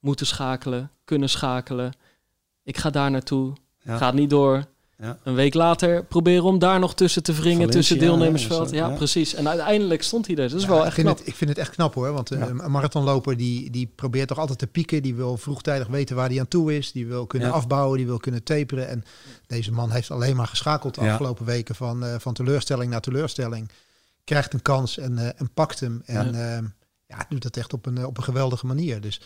moeten schakelen, kunnen schakelen. Ik ga daar naartoe, Ja. gaat niet door. Ja. Een week later proberen om daar nog tussen te wringen, Valencia, tussen deelnemersveld. ja, Ja, ja. precies. En uiteindelijk stond hij er. Dat is Ja, wel ik echt vind knap. Het, ik vind het echt knap hoor. Want eh, Ja. een marathonloper die, die probeert toch altijd te pieken. Die wil vroegtijdig weten waar hij aan toe is. Die wil kunnen Ja. afbouwen. Die wil kunnen taperen. En deze man heeft alleen maar geschakeld de Ja. afgelopen weken van, eh, van teleurstelling naar teleurstelling. Krijgt een kans en, eh, en pakt hem. En ja. ja, doet dat echt op een, eh, op een geweldige manier. Dus,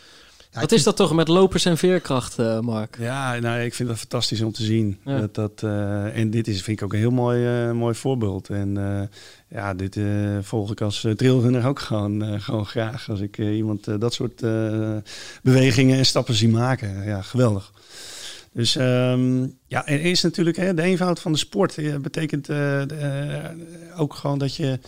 ja, Wat is dat toch met lopers en veerkracht, eh, Mark? Ja, nou, ik vind dat fantastisch om te zien. Ja. Dat, dat, eh, en dit is, vind ik ook een heel mooi, eh, mooi voorbeeld. En eh, ja, dit eh, volg ik als trailrunner ook gewoon, eh, gewoon graag. Als ik iemand dat soort eh, bewegingen en stappen zie maken. Ja, geweldig. Dus um, ja, er is natuurlijk hè, de eenvoud van de sport. Eh, betekent uh, uh, ook gewoon dat je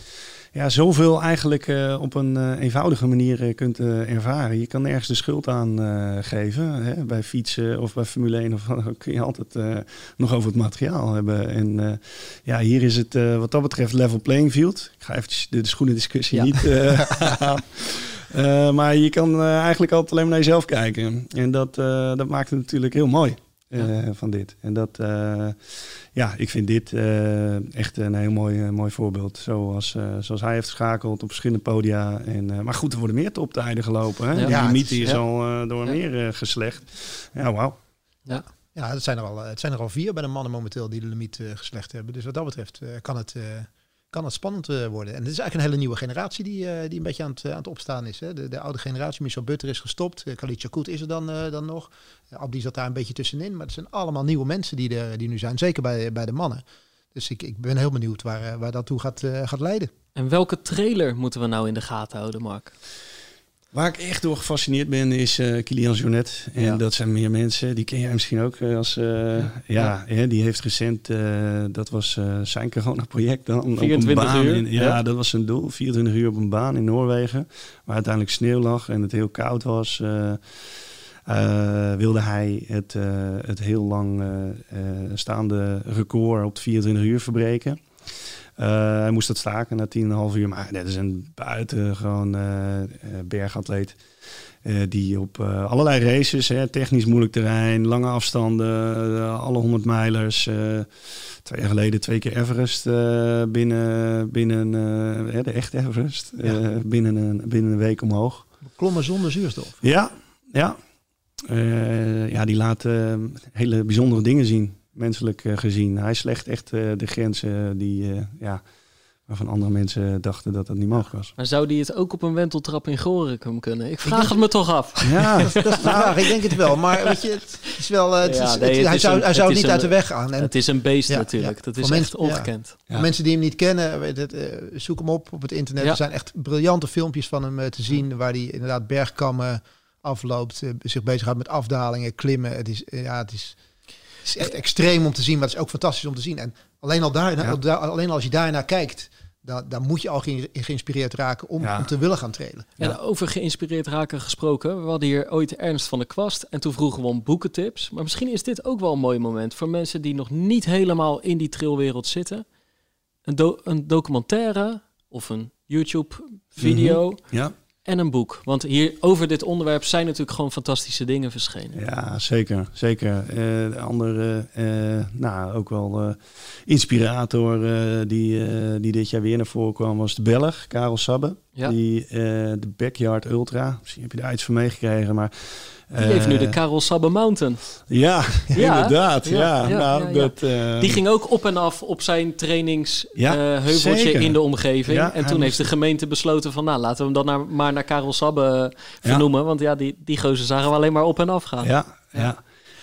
ja, zoveel eigenlijk uh, op een eenvoudige manier kunt ervaren. Je kan nergens de schuld aan geven. Hè? Bij fietsen of bij Formule 1 of kun je altijd nog over het materiaal hebben. En ja, hier is het wat dat betreft level playing field. Ik ga eventjes de, de schoenendiscussie ja. niet Uh, maar je kan uh, eigenlijk altijd alleen maar naar jezelf kijken. En dat, uh, dat maakt het natuurlijk heel mooi ja. van dit. En dat, ja, ik vind dit echt een heel mooi, mooi voorbeeld. Zoals, zoals hij heeft geschakeld op verschillende podia. En, maar goed, er worden meer toptijden gelopen. Hè? Ja. Die limiet is, is al door meer geslecht. Ja, wauw. Ja. Ja, het zijn, er al, het zijn er al vier bij de mannen momenteel die de limiet geslecht hebben. Dus wat dat betreft kan het kan het spannend uh, worden. En het is eigenlijk een hele nieuwe generatie die, uh, die een beetje aan het, uh, aan het opstaan is. Hè. De, de, oude generatie, Michel Butter is gestopt. Uh, Khalid is er dan, dan nog. Abdi zat daar een beetje tussenin. Maar het zijn allemaal nieuwe mensen die er die nu zijn. Zeker bij, bij de mannen. Dus ik, ik ben heel benieuwd waar, waar dat toe gaat, gaat leiden. En welke trailer moeten we nou in de gaten houden, Mark? Waar ik echt door gefascineerd ben is uh, Kilian Jornet. En ja. dat zijn meer mensen, die ken jij misschien ook als... Uh, ja, ja. ja, die heeft recent, uh, dat was zijn corona-project dan. 24 op een baan uur? In, ja, ja, dat was zijn doel. 24 uur op een baan in Noorwegen. Waar uiteindelijk sneeuw lag en het heel koud was. wilde hij het, het heel lang staande record op de 24 uur verbreken. Eh, hij moest dat staken na 10,5 uur. Maar dat is een buitengewoon uh, bergatleet. Uh, die op allerlei races, hè, technisch moeilijk terrein, lange afstanden, alle 100 mijlers. twee jaar geleden twee keer Everest binnen, binnen de echte Everest. Ja. binnen, een, binnen een week omhoog. Klommen zonder zuurstof. Ja, ja. ja die laat hele bijzondere dingen zien, menselijk gezien. Hij slecht echt de grenzen die ja, waarvan andere mensen dachten dat dat niet mogelijk was. Maar zou die het ook op een wenteltrap in Gorinchem kunnen? Ik vraag het me toch af. Ja, dat, is de vraag. Ik denk het wel. Maar weet je, het is wel. Het is, het, hij zou, hij zou niet uit de weg gaan. En, het is een beest natuurlijk. Dat is echt ongekend. Mensen die hem niet kennen, weet het, uh, zoek hem op op het internet. Er zijn echt briljante filmpjes van hem uh, te zien, waar hij inderdaad bergkammen afloopt, uh, zich bezighoudt met afdalingen, klimmen. Het is, ja, het is, is echt extreem om te zien, maar het is ook fantastisch om te zien. En alleen al daar, alleen als je daarnaar kijkt, dan, dan moet je al ge geïnspireerd raken om, om, te willen gaan trainen. En over geïnspireerd raken gesproken. We hadden hier ooit Ernst van de Kwast en toen vroegen we om boekentips. Maar misschien is dit ook wel een mooi moment voor mensen die nog niet helemaal in die trailwereld zitten. Een, een documentaire of een YouTube-video. Mhm. Ja en een boek. Want hier over dit onderwerp zijn natuurlijk gewoon fantastische dingen verschenen. Ja, zeker. zeker. Uh, andere, uh, nou ook wel uh, inspirator die, die dit jaar weer naar voren kwam, was de Belg, Karel Sabbe. Ja. Die de Backyard Ultra. Misschien heb je daar iets van meegekregen, maar die heeft nu de Karel Sabbe Mountain. Ja, inderdaad. Ja, nou, Dat, uh... Die ging ook op en af op zijn trainingsheuveltje uh, in de omgeving. en toen heeft de gemeente besloten van... nou, laten we hem dan naar, maar naar Karel Sabbe vernoemen. Want ja, die, die gozer zagen we alleen maar op en af gaan. Ja, ja.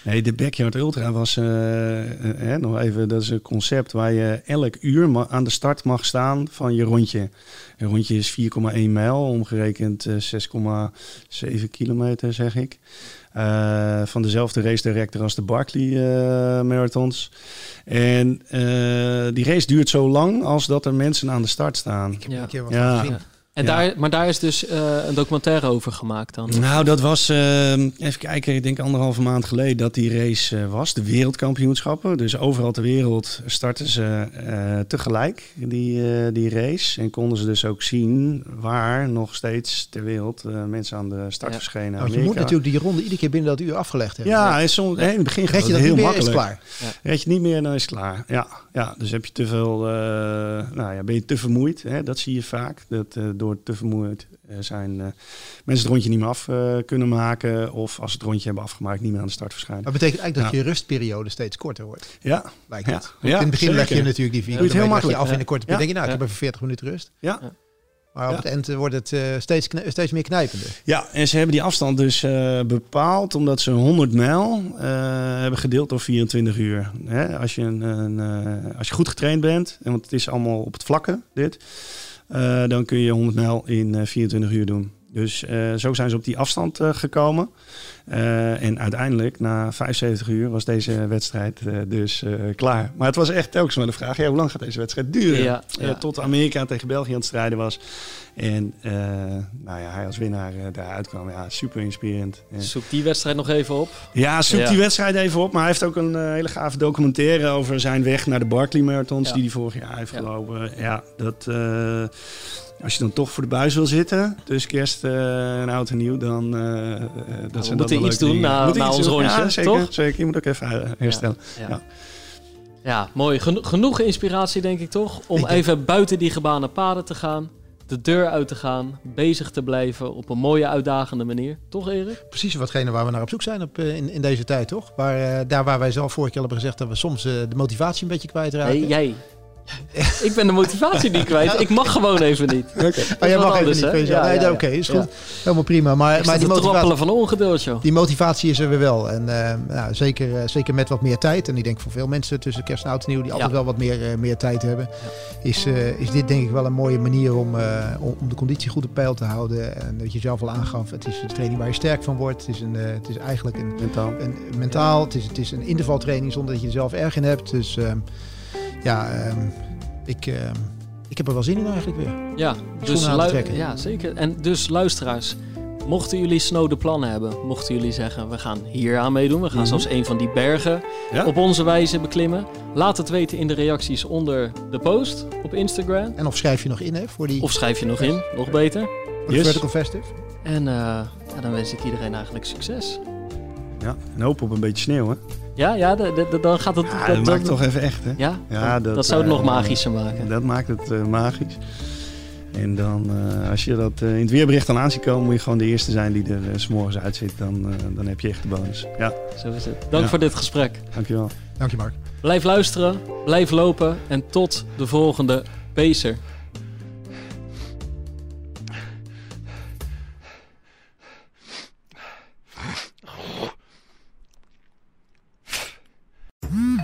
Nee, de Backyard Ultra was uh, nog even, dat is een concept waar je elk uur aan de start mag staan van je rondje. Een rondje is 4,1 mijl, omgerekend 6,7 kilometer zeg ik. Uh, van dezelfde race director als de Barkley uh, marathons. En die race duurt zo lang als dat er mensen aan de start staan. Ik heb ja. een keer wat ja. gezien. En daar, maar daar is dus uh, een documentaire over gemaakt dan? Nou, dat was, uh, even kijken, ik denk anderhalve maand geleden dat die race uh, was. De wereldkampioenschappen. Dus overal ter wereld starten ze tegelijk die, die race. En konden ze dus ook zien waar nog steeds ter wereld mensen aan de start ja. verschenen. Je moet natuurlijk die ronde iedere keer binnen dat uur afgelegd hebben. Ja, en soms, in het begin gaat het heel makkelijk. Is klaar. Ja. Red je niet meer, dan is het klaar. Ja, ja dus heb je te veel, nou ja, ben je te vermoeid. Hè? Dat zie je vaak. Dat, door te vermoeid uh, zijn uh, mensen het rondje niet meer af uh, kunnen maken. Of als ze het rondje hebben afgemaakt, niet meer aan de start verschijnen. Dat betekent eigenlijk dat je rustperiode steeds korter wordt. Ja. Lijkt het. Ja. in het begin leg je natuurlijk die video. heel makkelijk af in een korte periode. denk je, nou, ik heb even 40 minuten rust. Ja. Maar op het eind wordt het steeds, steeds meer knijpender. Ja, en ze hebben die afstand dus bepaald omdat ze 100 mijl hebben gedeeld door 24 uur. Hè? Als, je een, een als je goed getraind bent, en want het is allemaal op het vlakke, dit. Uh, dan kun je 100 mijl in uh, eh, 24 uur doen. Dus uh, zo zijn ze op die afstand gekomen. en uiteindelijk, na 75 uur, was deze wedstrijd dus klaar. Maar het was echt telkens maar de vraag: ja, hoe lang gaat deze wedstrijd duren? Ja, ja. tot Amerika tegen België aan het strijden was. En nou ja, hij als winnaar daaruit kwam. Ja, super inspirerend. Zoek die wedstrijd nog even op. Ja, zoek die wedstrijd even op. Maar hij heeft ook een hele gave documentaire over zijn weg naar de Barkley Marathons... die hij vorig jaar heeft gelopen. Ja, dat... als je dan toch voor de buis wil zitten, dus kerst en oud en nieuw, dan... dat we moeten iets doen na, na ons rondje, ja, zeker, toch? zeker. Je moet ook even herstellen. ja. Ja, mooi. genoeg inspiratie, denk ik toch? Om even buiten die gebaande paden te gaan de deur uit te gaan, bezig te blijven op een mooie, uitdagende manier. Toch, Erik? Precies watgene waar we naar op zoek zijn op, in, in deze tijd, toch? Waar, uh, daar waar wij zelf vorige keer hebben gezegd dat we soms uh, de motivatie een beetje kwijtraken. Nee, jij ik ben de motivatie niet kwijt. Ik mag gewoon even niet. Oké. Okay. Oh, jij mag anders, even niet. Ja, nee, Oké, is goed. Helemaal prima. Maar, maar die motivatie van ongeduld, joh. Die motivatie is er weer wel. En uh, nou, zeker, uh, zeker met wat meer tijd. En ik denk voor veel mensen tussen kerst en oud en nieuw die altijd wel wat meer, uh, meer tijd hebben, is, is dit denk ik wel een mooie manier om, om, om de conditie goed op peil te houden. En dat je zelf al aangaf, het is een training waar je sterk van wordt. Het is, een, het is eigenlijk een mentaal. Een, mentaal. Het, is, het is een intervaltraining zonder dat je er zelf erg in hebt. Dus ehm, ja, um, ik, uh, ik heb er wel zin in eigenlijk weer. Ja, dus ja zeker. En dus luisteraars, Mochten jullie snode plannen hebben, mochten jullie zeggen we gaan hier aan meedoen, we gaan Mhm. zelfs een van die bergen Ja. op onze wijze beklimmen. Laat het weten in de reacties onder de post op Instagram. En of schrijf je nog in hè, voor die Of schrijf je nog in, nog beter. voor de Yes. Vertical Festive? En eh, ja, dan wens ik iedereen eigenlijk succes. Ja, en hoop op een beetje sneeuw, hè? Ja, ja, de- de- de- dan gaat het... Ja, dat- maakt het toch even echt, hè? Ja, Ja, dat, dat, zou het nog eh, magischer maken. Dat maakt het eh, magisch. En dan, eh, als je dat in het weerbericht dan aan ziet komen, moet je gewoon de eerste zijn die er eh, s s'morgens uit zit. Dan, eh, dan heb je echt de bonus. Ja, Zo is het. Dank Ja. voor dit gesprek. dankjewel. Dank je Mark. Blijf luisteren, blijf lopen en tot de volgende Pacer.